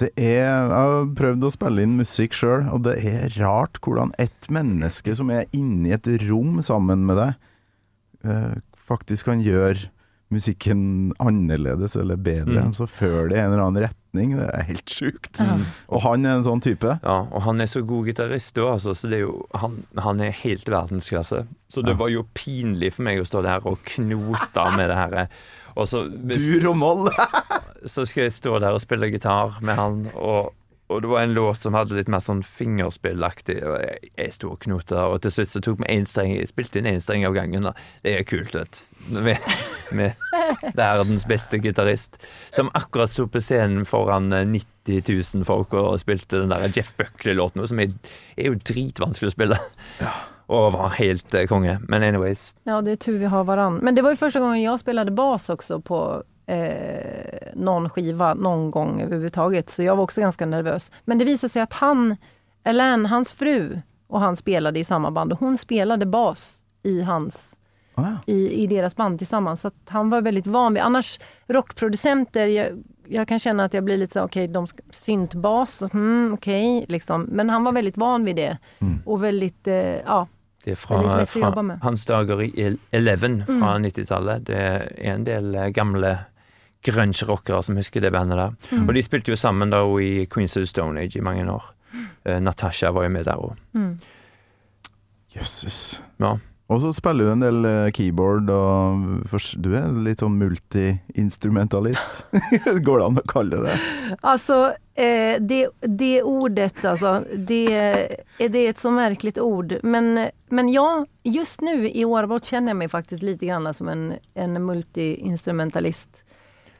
Det er Jeg har prøvd å spille inn musikk sjøl, og det er rart hvordan et menneske som er inni et rom sammen med deg, eh, faktisk kan gjøre musikken annerledes eller bedre. Mm. Så fører det i en eller annen retning. Det er helt sjukt. Ja. Og han er en sånn type. Ja, og han er så god gitarist òg, altså, så det er jo han, han er helt verdensklasse. Så det Ja. var jo pinlig for meg å stå der og knote med det her. Og hvis, Dur og moll! så skal jeg stå der og spille gitar med han, og og det var en låt som hadde litt mer sånn fingerspillaktig, jeg, jeg sto og knota, og til slutt så tok vi én streng, jeg spilte inn én streng av gangen. da. Det er kult, vet du. Med, med verdens beste gitarist, som akkurat sto på scenen foran eh, 90 000 folk og spilte den der Jeff Buckley-låten, som er, er jo dritvanskelig å spille. Og var helt eh, konge. Men anyways. Ja, det er tur vi har varann. Men det var jo første gangen jeg spilte bas også på eh, någon skiva någon gång överhuvudtaget. Så jag var också ganska nervös. Men det visade sig att han, Elaine, hans fru, och han spelade i samma band. Och hon spelade bas i hans Å i, i deras band tillsammans. Så att han var väldigt van vid, annars rockproducenter, jag, jag kan känna att jag blir lite så, okej, de ska, syntbas, mm, okej, liksom. Men han var väldigt van vid det. Och väldigt, eh, ja, Det er fra, fra med. hans dager i El- Eleven fra 90-tallet. Det er en del eh, gamle grunge-rockere som husker det bandet der. Og de spilte jo sammen da i Queens of the Stone Age i mange år. Uh, Natasha var jo med der òg. Jøsses. Ja. Og så spiller du en del eh, keyboard, og du er litt sånn multi-instrumentalist. Går det an å kalle det det? Alltså, eh, det, det ordet, altså. det, er det är ett så merkelig ord. Men, men ja, just nu i Årbrott kjenner jeg meg faktisk lite grann som en, en multi-instrumentalist.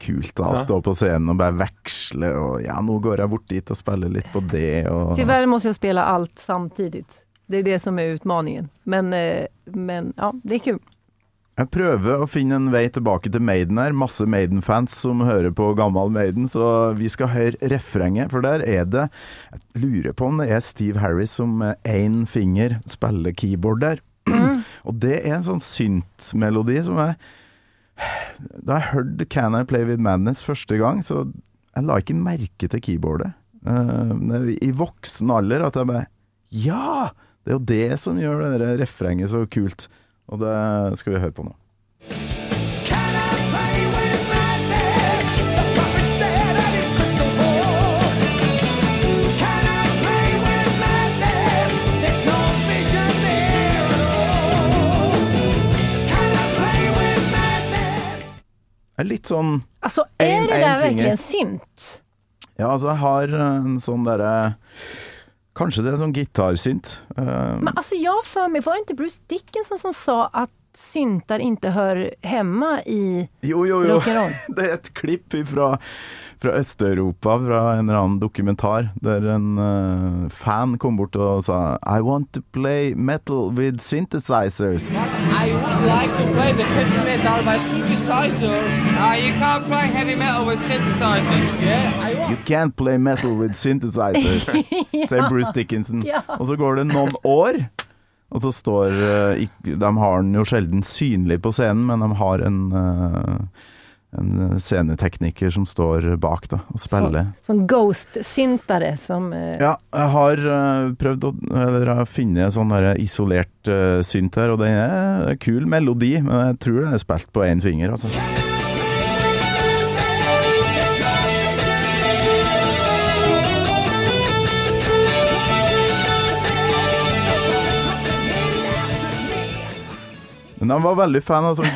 Kult da, å stå på scenen og bare veksle, og ja, nå går jeg bort dit og spiller litt på det, og Tyvärr må jeg spille alt samtidig. Det er det som er utmaningen. Men, eh, men ja, det er kult. Jeg prøver å finne en vei tilbake til Maiden her. Masse Maiden-fans som hører på gammel Maiden, så vi skal høre refrenget. For der er det Jeg lurer på om det er Steve Harris som med én finger spiller keyboard der. Og det er en sånn syntmelodi som jeg Da jeg hørte Can I Play With Madness første gang, så jeg la ikke merke til keyboardet. Uh, I voksen alder at jeg bare Ja! Det er jo det som gjør det refrenget så kult. Og det skal vi høre på nå. Er litt sånn Altså, er det der virkelig en synt? Ja, altså, jeg har en sånn derre Kanskje det er sånn gitarsynt. Uh, Men altså, ja, for meg, var det ikke Bruce Dickinson som sa at syntar ikke hører hjemme i jo, jo, jo. Det er et klipp fra, fra Øst-Europa, fra en eller annen dokumentar, der en uh, fan kom bort og sa I want to play metal with synthesizers. I would like to play the heavy metal by synthesizers. Uh, you can't play heavy metal with synthesizers. Yeah, I want. You can't play metal with synthesizers, sier Bruce Dickinson. Ja. Og så går det noen år, og så står uh, De har den jo sjelden synlig på scenen, men de har en eh, en scenetekniker som står bak da, og spiller. Som ghost-syntere som... uh... Ja, jeg har uh, prøvd å Eller har sånn der isolert uh, synt her, og det er en kul melodi, men jeg tror det er spilt på én finger, altså. Men han var veldig fan av sånn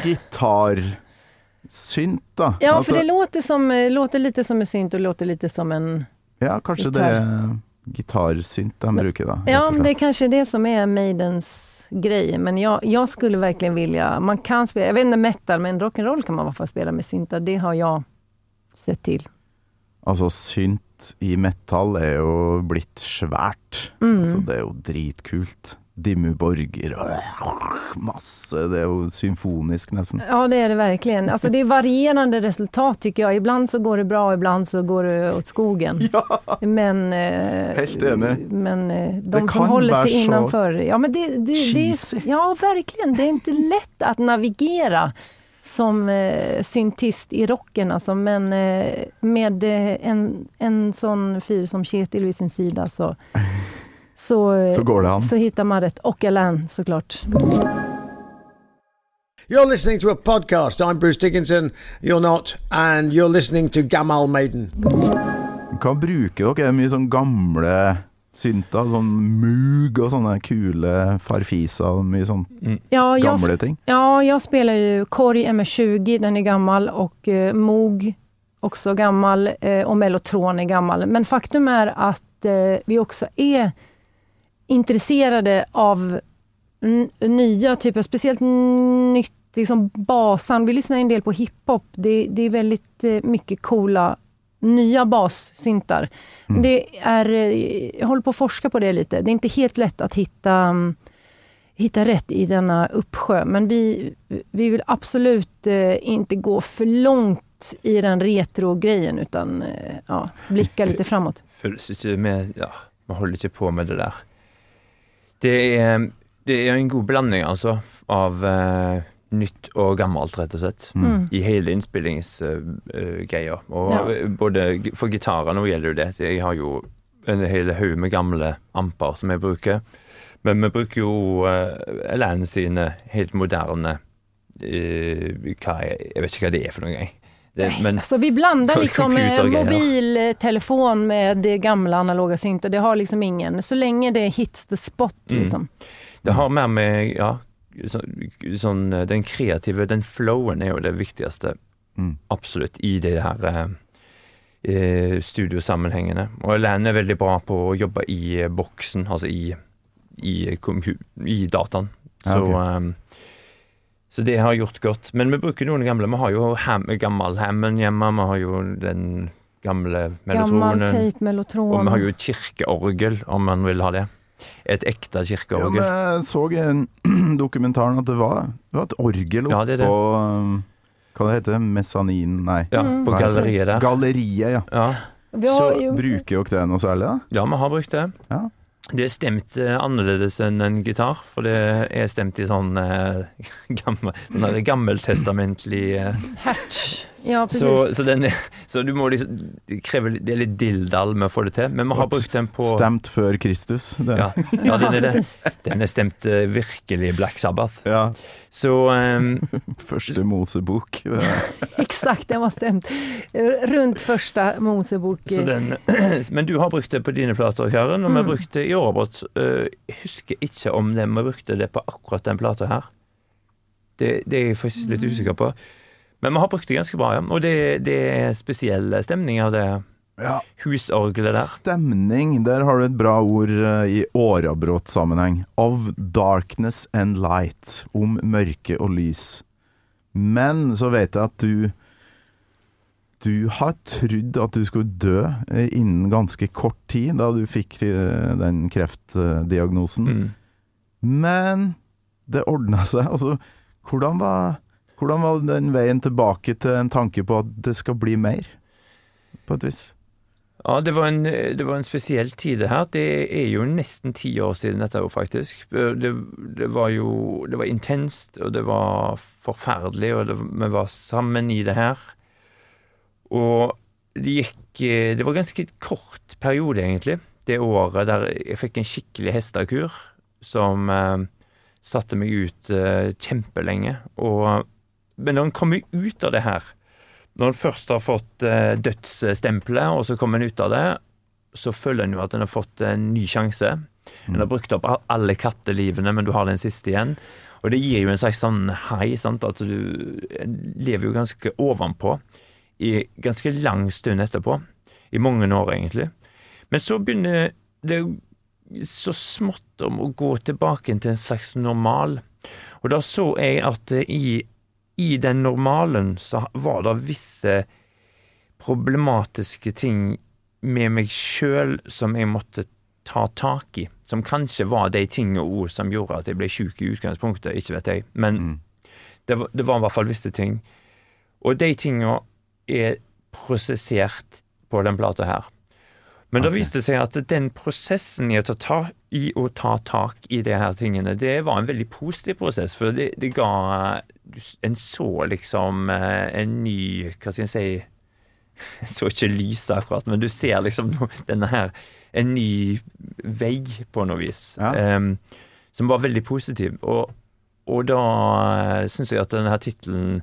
gitarsynt, da. Ja, for det låter, som, eh, låter lite som en synt og låter lite som en... Ja, kanskje det er gitarsynt de bruker, da. Ja, men det er kanskje det som er Maidens grej. Men jag, jag skulle virkelig vilja... Man kan spela, jag vet inte metal, men rock'n'roll kan man i alla fall spela med syntar. Det har jeg sett til. Altså, synt i metal er jo blitt svært. Mm. Altså, det er jo dritkult. Dimmu Borger og masse. Det er jo symfonisk, nesten. Ja, det är det verkligen. Alltså det är varierande resultat tycker jag. Ibland så går det bra, ibland så går det åt skogen. Men, eh, Helt enig. men eh, Det de som holder håller sig innanför. Ja, men det, det, det cheesy. är, ja, verkligen. Det är inte lätt att navigera som eh, syntist i rocken. Alltså, men eh, med eh, en, en sån fyr som Kjetil vid sin sida så, så, eh, Så går det an. så hittar man rätt. Och Alain såklart. You're listening to a podcast. I'm Bruce Dickinson. You're not. And you're listening to Gamal Maiden. Hva bruker dere? Er det mye sånn gamle synter? Sånn Moog og sånne kule farfiser og mye sånn Ja, gamle ting? Ja, jeg spiller jo Korg MS-20, den er gammel, og uh, Moog også gammel, uh, og Mellotron er gammel. Men faktum er at uh, vi også är intresserade av nya typer, speciellt nytt liksom basan. Vi lyssnar en del på hiphop. Det, det är väldigt eh, mycket coola nya bassyntar. Mm. Det är, eh, jag håller på att forska på det lite. Det är inte helt lätt att hitta, mm, hitta rätt i denna uppsjö. Men vi, vi vill absolut eh, inte gå för långt i den retro-grejen utan eh, ja, blicka lite framåt. För, med Ja, man holder ikke på med det der. Det er, det er en god blanding, altså, av uh, nytt og gammelt, rett og slett. Mm. I hele innspillingsgreia. og Ja. eh, både for gitarer nå gjelder jo det. Jeg har jo en hel haug med gamle amper som jeg bruker. Men vi bruker jo uh, sine helt moderne uh, hva er, Jeg vet ikke hva det er for noe. jeg. Det, men alltså, vi blandar liksom eh, mobiltelefon med det gamla analoga syntet. Det har liksom ingen, så lenge det hits the spot Mm. liksom. Det har mer med ja, så, sånn Den kreative, den flowen er jo det viktigste, Mm. absolutt, i de her eh, eh, studiosammenhengene. Og Alain er veldig bra på å jobbe i boksen, altså i, i, i dataen. Så, ja, eh, så det har gjort godt. Men vi bruker noen gamle. Vi har jo ham, gammel Hammond hjemme, vi har jo den gamle mellotronen. tejp, Og vi har jo et kirkeorgel, om man vil ha det. Et ekte Ja, men jeg så i dokumentaren at det var, det var et orgel Ja, det er det. på um, Hva det heter Mesanin Nei. Ja, på Nei, galleriet der. Galleriet, ja. Ja. Så ju, bruker dere det noe særlig, da? ja, vi har brukt det. Ja. Det er stemt eh, annerledes enn en gitar, for det er stemt i sånn eh, gammel, sånn gammeltestamentlig eh, hertz. Ja, precis. så, så, den så du må liksom Det krever Det er litt dilldall med å få det til, men vi har brukt den på Stemt før Kristus. Ja, ja den, er det. den er stemt eh, virkelig Black Sabbath. Ja, Så um, Første Mosebok. Eksakt, den var stemt rundt første Mosebok. Så den, men du har brukt det på dine plater, Karen, og vi har brukt det i Årebrott. Uh, husker ikke om det, vi brukte det på akkurat den plata her. Det, det er jeg faktisk litt usikker på. Men vi har brukt det ganske bra, ja. Og det, det er spesiell stemning av det Ja, husorgelet der. Stemning, der har du et bra ord eh, i årabrott-sammenheng. Of darkness and light. Om mørke og lys. Men så vet jeg at du Du har trodd at du skulle dø eh, innen ganske kort tid, da du fikk eh, den kreftdiagnosen. Mm. Men det ordna seg. Altså, hvordan var, hvordan var den veien tilbake til en tanke på at det skal bli mer? På et vis. Ja, det var, en, det var en spesiell tid det her. Det er jo nesten ti år siden dette jo faktisk. Det, det var jo Det var intenst, og det var forferdelig, og det, vi var sammen i det her. Og det gikk Det var ganske kort periode, egentlig, det året der jeg fikk en skikkelig hestekur som eh, satte meg ut eh, kjempelenge. Og, men når en kommer ut av det her, når en først har fått eh, dødsstempelet, og så kommer en ut av det, så føler en jo at en har fått en ny sjanse. En har brukt opp alle kattelivene, men du har den siste igjen. Og det gir jo en slags sånn hei, sant, at du lever jo ganske ovenpå i ganske lang stund etterpå. I mange år, egentlig. Men så begynner det så smått om å gå tilbake til en slags normal. Og da så jeg at eh, i, i den normalen så var det visse problematiske ting med meg sjøl som jeg måtte ta tak i. Som kanskje var de tingene ord som gjorde at jeg ble sjuk i utgangspunktet, ikke vet jeg. Men Mm. det, var, det var i hvert fall visse ting. Og de tingene er prosessert på den plata her. Men okay. da viste seg at den prosessen i å ta, i å ta tak i de her tingene, det var en veldig positiv prosess, for det, det ga En så liksom eh, en ny Hva skal jeg si Jeg så ikke lyset akkurat, men du ser liksom denne her En ny vegg, på noe vis, Ja. um, som var veldig positiv. Og, og da syns jeg at denne her tittelen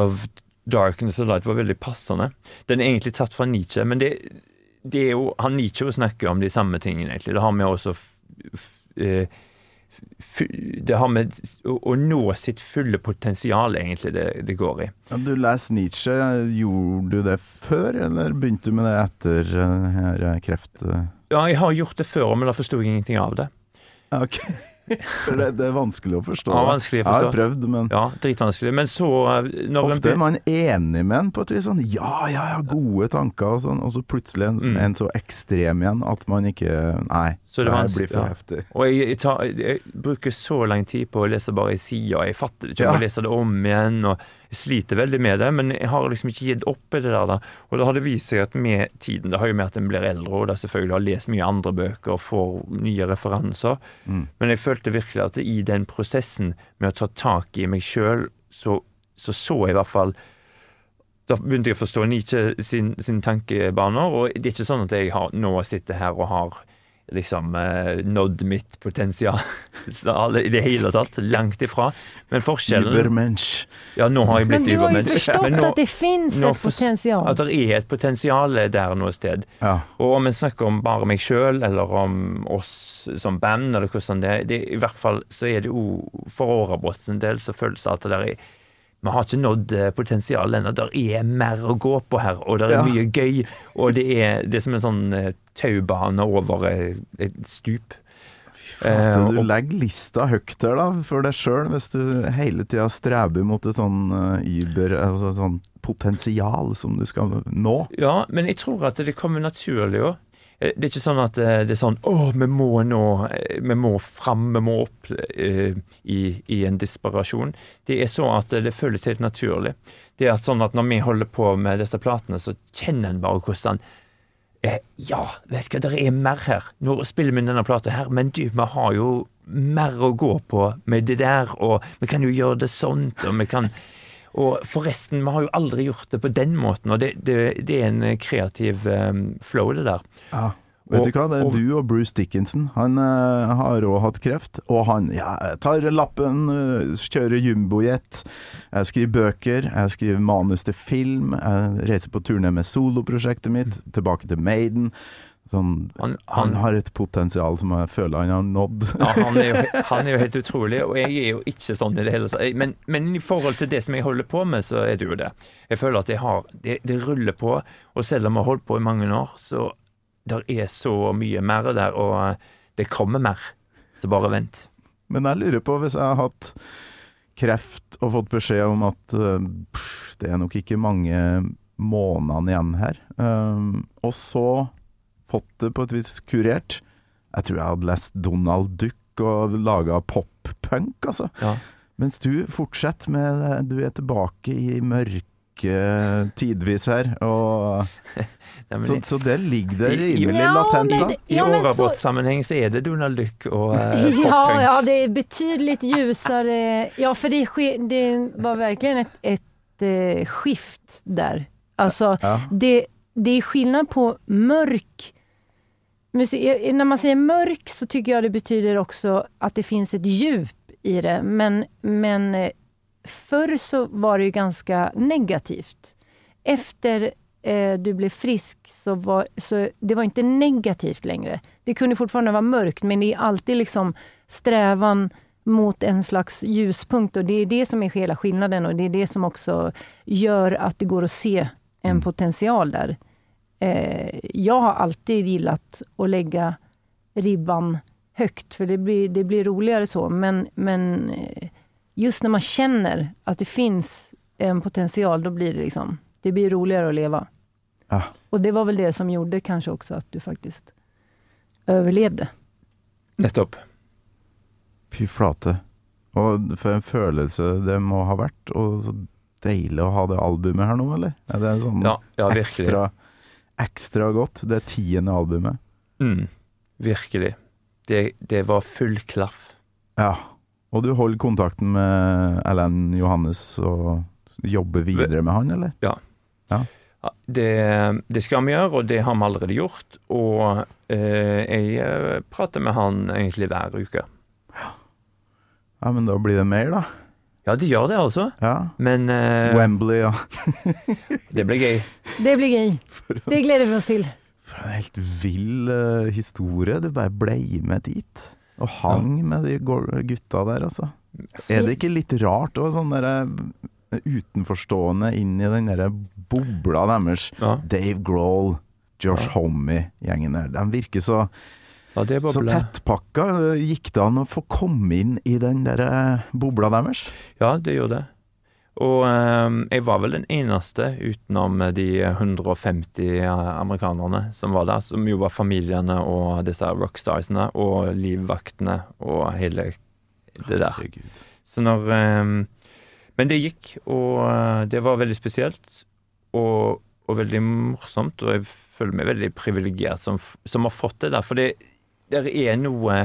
of Darkness and Light var veldig passende. Den er egentlig tatt fra Nietzsche, men det, det er jo han Nietzsche å snakke om de samme tingene, egentlig. Det har med også eh, Det har med å, nå sitt fulle potensial, egentlig, det, det går i. Ja, Du leser Nietzsche. Gjorde du det før, eller begynte du med det etter eh, her eh, kreft... Ja, jeg har gjort det før, men da forsto jeg ingenting av det. Okay. Det, det er vanskelig å forstå. Ja, vanskelig å Jeg har prøvd, men Ja, dritvanskelig. Men så, eh, ofte er man enig med en på et vis. Sånn, ja, ja, ja, gode tanker og sånn, og så plutselig en, Mm. en så ekstrem igjen at man ikke Nei, Så det det blir for ja. heftig. Og jeg, jeg, tar, jeg bruker så lang tid på å lese bare i sida, jeg fatter det ikke. Jeg Ja. må lese det om igjen, og jeg sliter veldig med det. Men jeg har liksom ikke gitt opp i det der. Da. Og da har det vist seg at med tiden, det har jo med at en blir eldre, og da selvfølgelig har lest mye andre bøker og får nye referanser. Mm. Men jeg følte virkelig at i den prosessen med å ta tak i meg sjøl, så, så så jeg i hvert fall da begynte jeg å forstå Nietzsche sin, sin tankebaner, og det er ikke sånn at jeg har, nå sitter her og har liksom eh, nådd mitt potensial i det hele tatt. Langt ifra. Men forskjellen Übermensch. Ja, nå har jeg Men du har jo forstått Men nå- at det fins et potensial. At det er et potensial der noe sted. Ja. Og om en snakker om bare meg sjøl, eller om oss som band, eller hvordan det er, det, i hvert fall så er det jo for Årabrott en del så føles det at det der er vi har ikke nådd eh, potensialet ennå. Det er mer å gå på her, og det er Ja. mye gøy. Og det er, det er som en sånn eh, taubane over eh, et stup. Fy Eh, du legger lista høyt her da, for deg sjøl, hvis du hele tida streber mot et sånn Uber, altså sånn potensial som du skal nå. Ja, men jeg tror at det kommer naturlig òg. Det er ikke sånn at eh, det er sånn Å, vi må nå eh, Vi må fram, vi må opp uh, i, i en desperasjon. Det er så at det føles helt naturlig. Det er at sånn at når vi holder på med disse platene, så kjenner en bare hvordan eh, Ja, vet du hva, det er mer her. Nå spiller vi denne plata her, men du, vi har jo mer å gå på med det der, og vi kan jo gjøre det sånt, og vi kan og forresten, vi har jo aldri gjort det på den måten, og det, det, det er en kreativ um, flow, det der. Ja. Vet Og- du hva, det er og- du og Bruce Dickinson. Han uh, har òg hatt kreft, og han ja, tar lappen, uh, kjører jumbojet. Jeg skriver bøker, jeg skriver manus til film, jeg reiser på turné med soloprosjektet mitt, tilbake til Maiden. Sånn, Han- han, han- har et potensial som jeg føler han har nådd. Ja, han, er jo, han er jo helt utrolig, og jeg er jo ikke sånn i det hele tatt. Men, men i forhold til det som jeg holder på med, så er det jo det. Jeg føler at jeg har Det, det ruller på, og selv om jeg har holdt på i mange år, så der er så mye mer der, og eh, det kommer mer. Så bare vent. Men jeg lurer på, hvis jeg har hatt kreft og fått beskjed om at eh, pff, det er nok ikke mange månedene igjen her, um, og så fått det på et vis kurert Jeg tror jeg hadde lest Donald Duck og laga pop-punk, altså. Ja. Mens du fortsetter med du er tilbake i mørke tidvis her, og Nei, men så, så det ligger der rimelig Ja, latent, da. I Ja, så- er det Donald Duck og eh, Ja, ja, det er betydelig ljusere Ja, for det, det var virkelig et, et eh, skift der. Altså, Ja. det, det er skillnad på mörk musik. När man säger mörk så tycker jag det betyder också att det finns ett djup i det. Men, men eh, förr så var det ju ganska negativt. Efter eh, du blev frisk så var så det var inte negativt längre. Det kunde fortfarande vara mörkt, men det är alltid liksom strävan mot en slags ljuspunkt och det är det som är hela skillnaden och det är det som också gör att det går att se en potential där. Eh, jag har alltid gillat å lägga ribban högt, för det blir, det blir roligare så. Men, men eh, just när man känner att det finns en potential, då blir det liksom, det blir roligare att leva. Ah. Och det var väl det som gjorde kanske också att du faktiskt överlevde. Nettopp. Fy flate. Og for en følelse det må ha vært, og så deilig å ha det albumet her nå, eller? Er det en sånn Ja, ja virkelig. ekstra, ekstra godt? Det tiende albumet. Mm, virkelig. Det, det var full klaff. Ja. Og du holder kontakten med Erlend Johannes og jobber videre med han, eller? Ja, det, det skal vi gjøre, og det har vi allerede gjort. Og eh, jeg eh, prater med han egentlig hver uke. Ja. Ja, men da blir det mer, da. Ja, de gjør det altså. Ja. Men eh, Wembley, ja. det blir gøy. Det blir gøy. Det gleder vi oss til. For en helt vill eh, historie. Du bare ble med dit. Og hang med de gutta der, altså. Er det ikke litt rart òg, sånn derre utenforstående inn i den derre bobla deres? Ja. Dave Grohl, Josh Ja. Homme-gjengen der. De virker så, Ja, det så tettpakka. Gikk det an å få komme inn i den der bobla deres? Ja, det gjorde det. Og eh, jeg var vel den eneste utenom de 150 amerikanerne som var der, som jo var familiene og disse rockstarsene og livvaktene og hele det der. Herregud. Så når eh, Men det gikk, og eh, det var veldig spesielt. Og, og veldig morsomt, og jeg føler meg veldig privilegert som, som har fått det der. For det der er noe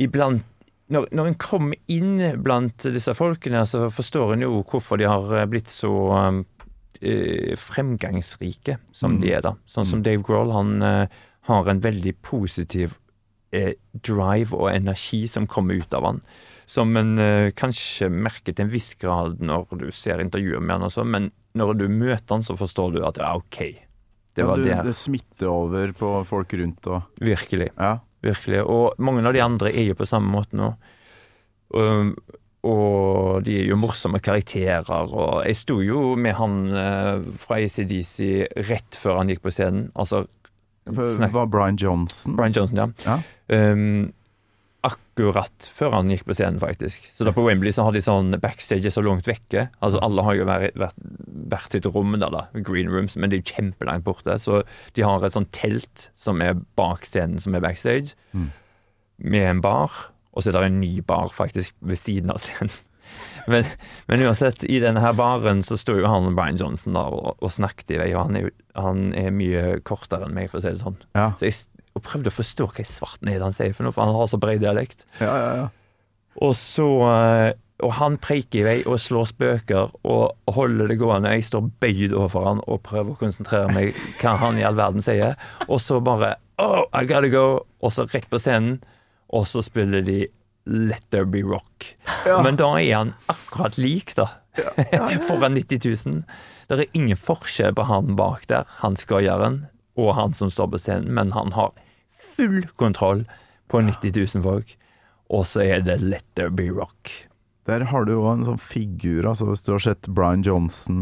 iblant når, når en kommer inn blant disse folkene, så forstår en jo hvorfor de har eh, blitt så eh, fremgangsrike som de er, da. Sånn som Dave Grohl, han eh, har en veldig positiv eh, drive og energi som kommer ut av han. Som en eh, kanskje merker til en viss grad når du ser intervjuer med han og sånn, men når du møter han, så forstår du at ja, OK. Det Ja, du, det. det smitter over på folk rundt og Virkelig. Ja. Virkelig. Og mange av de andre er jo på samme måte nå. Og, og de er jo morsomme karakterer. Og jeg sto jo med han eh, fra ACDC rett før han gikk på scenen. Altså var Brian Johnson Brian Johnson, ja. Ja. Um, akkurat før han gikk på scenen, faktisk. Så da på Wembley så har de sånn backstage så langt vekke. Altså Alle har jo vært, vært, vært sitt rom der, da. Green rooms, men det er jo kjempelangt borte. Så de har et sånt telt som er bak scenen, som er backstage, Mm. med en bar. Og så er det en ny bar faktisk ved siden av scenen. Men, men uansett, i denne her baren så står jo han Brian Johnson der og, og snakket i vei, og han er, jo, han er mye kortere enn meg, for å si det sånn. Ja. Så jeg og prøvde å forstå hva i svarten er det han sier for noe, for han har så bred dialekt. Ja, ja, ja. Og så eh, Og han preiker i vei og slår spøker og holder det gående. Jeg står bøyd overfor han og prøver å konsentrere meg hva han i all verden sier. Og så bare Oh, I gotta go! Og så rett på scenen, og så spiller de Let There Be Rock. Men da er han akkurat lik, da. Foran 90 000. Det er ingen forskjell på han bak der, han skøyeren, og han som står på scenen, men han har full kontroll på 90 000 folk. Og så er det Let There Be Rock. Der har du jo en sånn figur, altså hvis du har sett Brian Johnson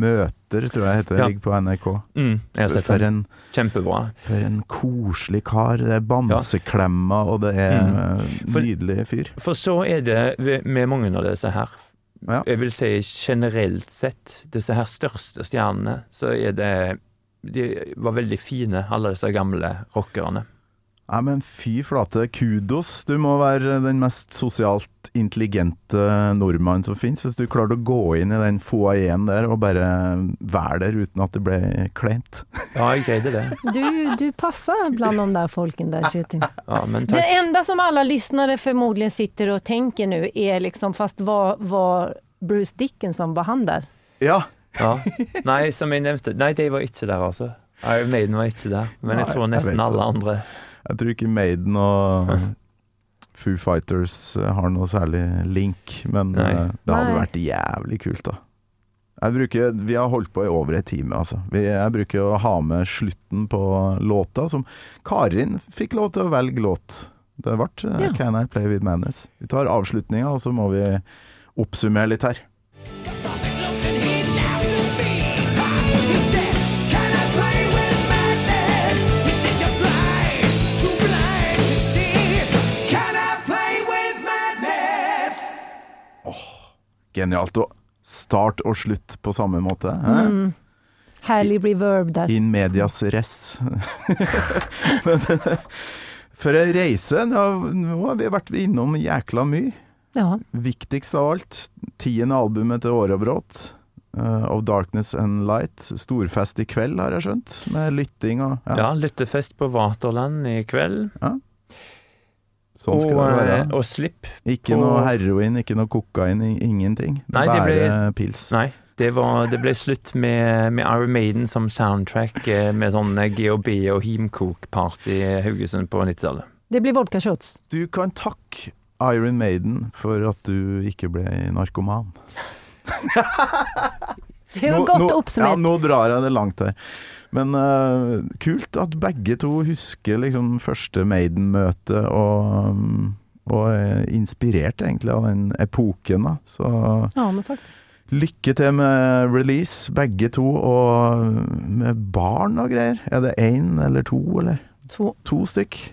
møter, tror jeg heter det, Ja. ligger på NRK. Mm, jeg har sett For en, Kjempebra. for en koselig kar. Det er bamseklemmer, og det er Mm. eh, For- nydelig fyr. For så er det med mange av disse her. Ja. Jeg vil si generelt sett, disse her største stjernene, så er det De var veldig fine, alle disse gamle rockerne. Nei, men fy flate, kudos. Du må være den mest sosialt intelligente nordmannen som finnes, hvis du klarte å gå inn i den foajeen der og bare være der uten at det ble kleint. Ja, jeg greide det. Du, du passer blant de der folken der, Kjetil. Ja, men Det takk. enda som alle lyttere formodentlig sitter og tenker nu er liksom, fast hva var Bruce Dickinson, där? Ja, Ja. Nei, som jeg nevnte, nei, de var ikke der, altså. Iron Maiden var ikke der, men jeg tror nesten alle andre jeg tror ikke Maiden og Foo Fighters eh, har noe særlig link, men Nei. eh, det hadde vært jævlig kult, da. Jeg bruker, vi har holdt på i over en time, altså. Jeg bruker å ha med slutten på låta, som Karin fikk lov til å velge låt. Det ble eh, Ja. Can I Play With Madness. Vi tar avslutninga, og så må vi oppsummere litt her. Genialt. Og start og slutt på samme måte. Mm. Herlig reverb der. In medias res. Men, for ei reise. Nå, nå har vi vært innom jækla mye. Ja, Viktigst av alt, tiende albumet til Årabrot. Uh, of Darkness and Light. Storfest i kveld, har jeg skjønt. Med lytting og Ja, lyttefest på Vaterland i kveld. Sånn skal og, det være. eh, og Slipp. Ikke på- noe heroin, ikke noe kokain, ingenting. Nei, det Bare ble- pils. Nei, det, var, det ble slutt med, med Iron Maiden som soundtrack, eh, med sånn eh, GHB og himkok-party i Haugesund på 90-tallet. det blir vodka shots. Du kan takke Iron Maiden for at du ikke ble narkoman. Det er jo Nå- godt nå- oppsummert. Ja, nå drar jeg det langt her. Men uh, kult at begge to husker liksom første Maiden-møte og, um, og er inspirert egentlig av den epoken. da. Så Ja, men faktisk. lykke til med release, begge to, og med barn og greier. Er det én eller to, eller? To. To stykk.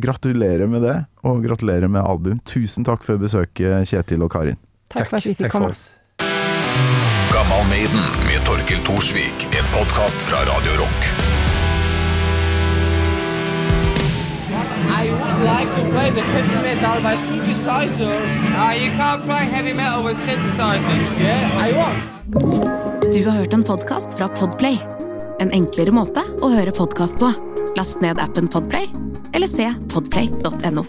Gratulerer med det, og gratulerer med album. Tusen takk for besøket, Kjetil og Karin. Takk for at vi fikk Takk for komme. Gammal Maiden med Torkel Thorsvik. En podkast fra Radio Rock. I would like to play the heavy metal by synthesizers. Ah, you can't play heavy metal with synthesizers. Yeah, I want. Du har hørt en podkast fra Podplay. En enklere måte å høre podkast på. Last ned appen Podplay, eller se podplay.no.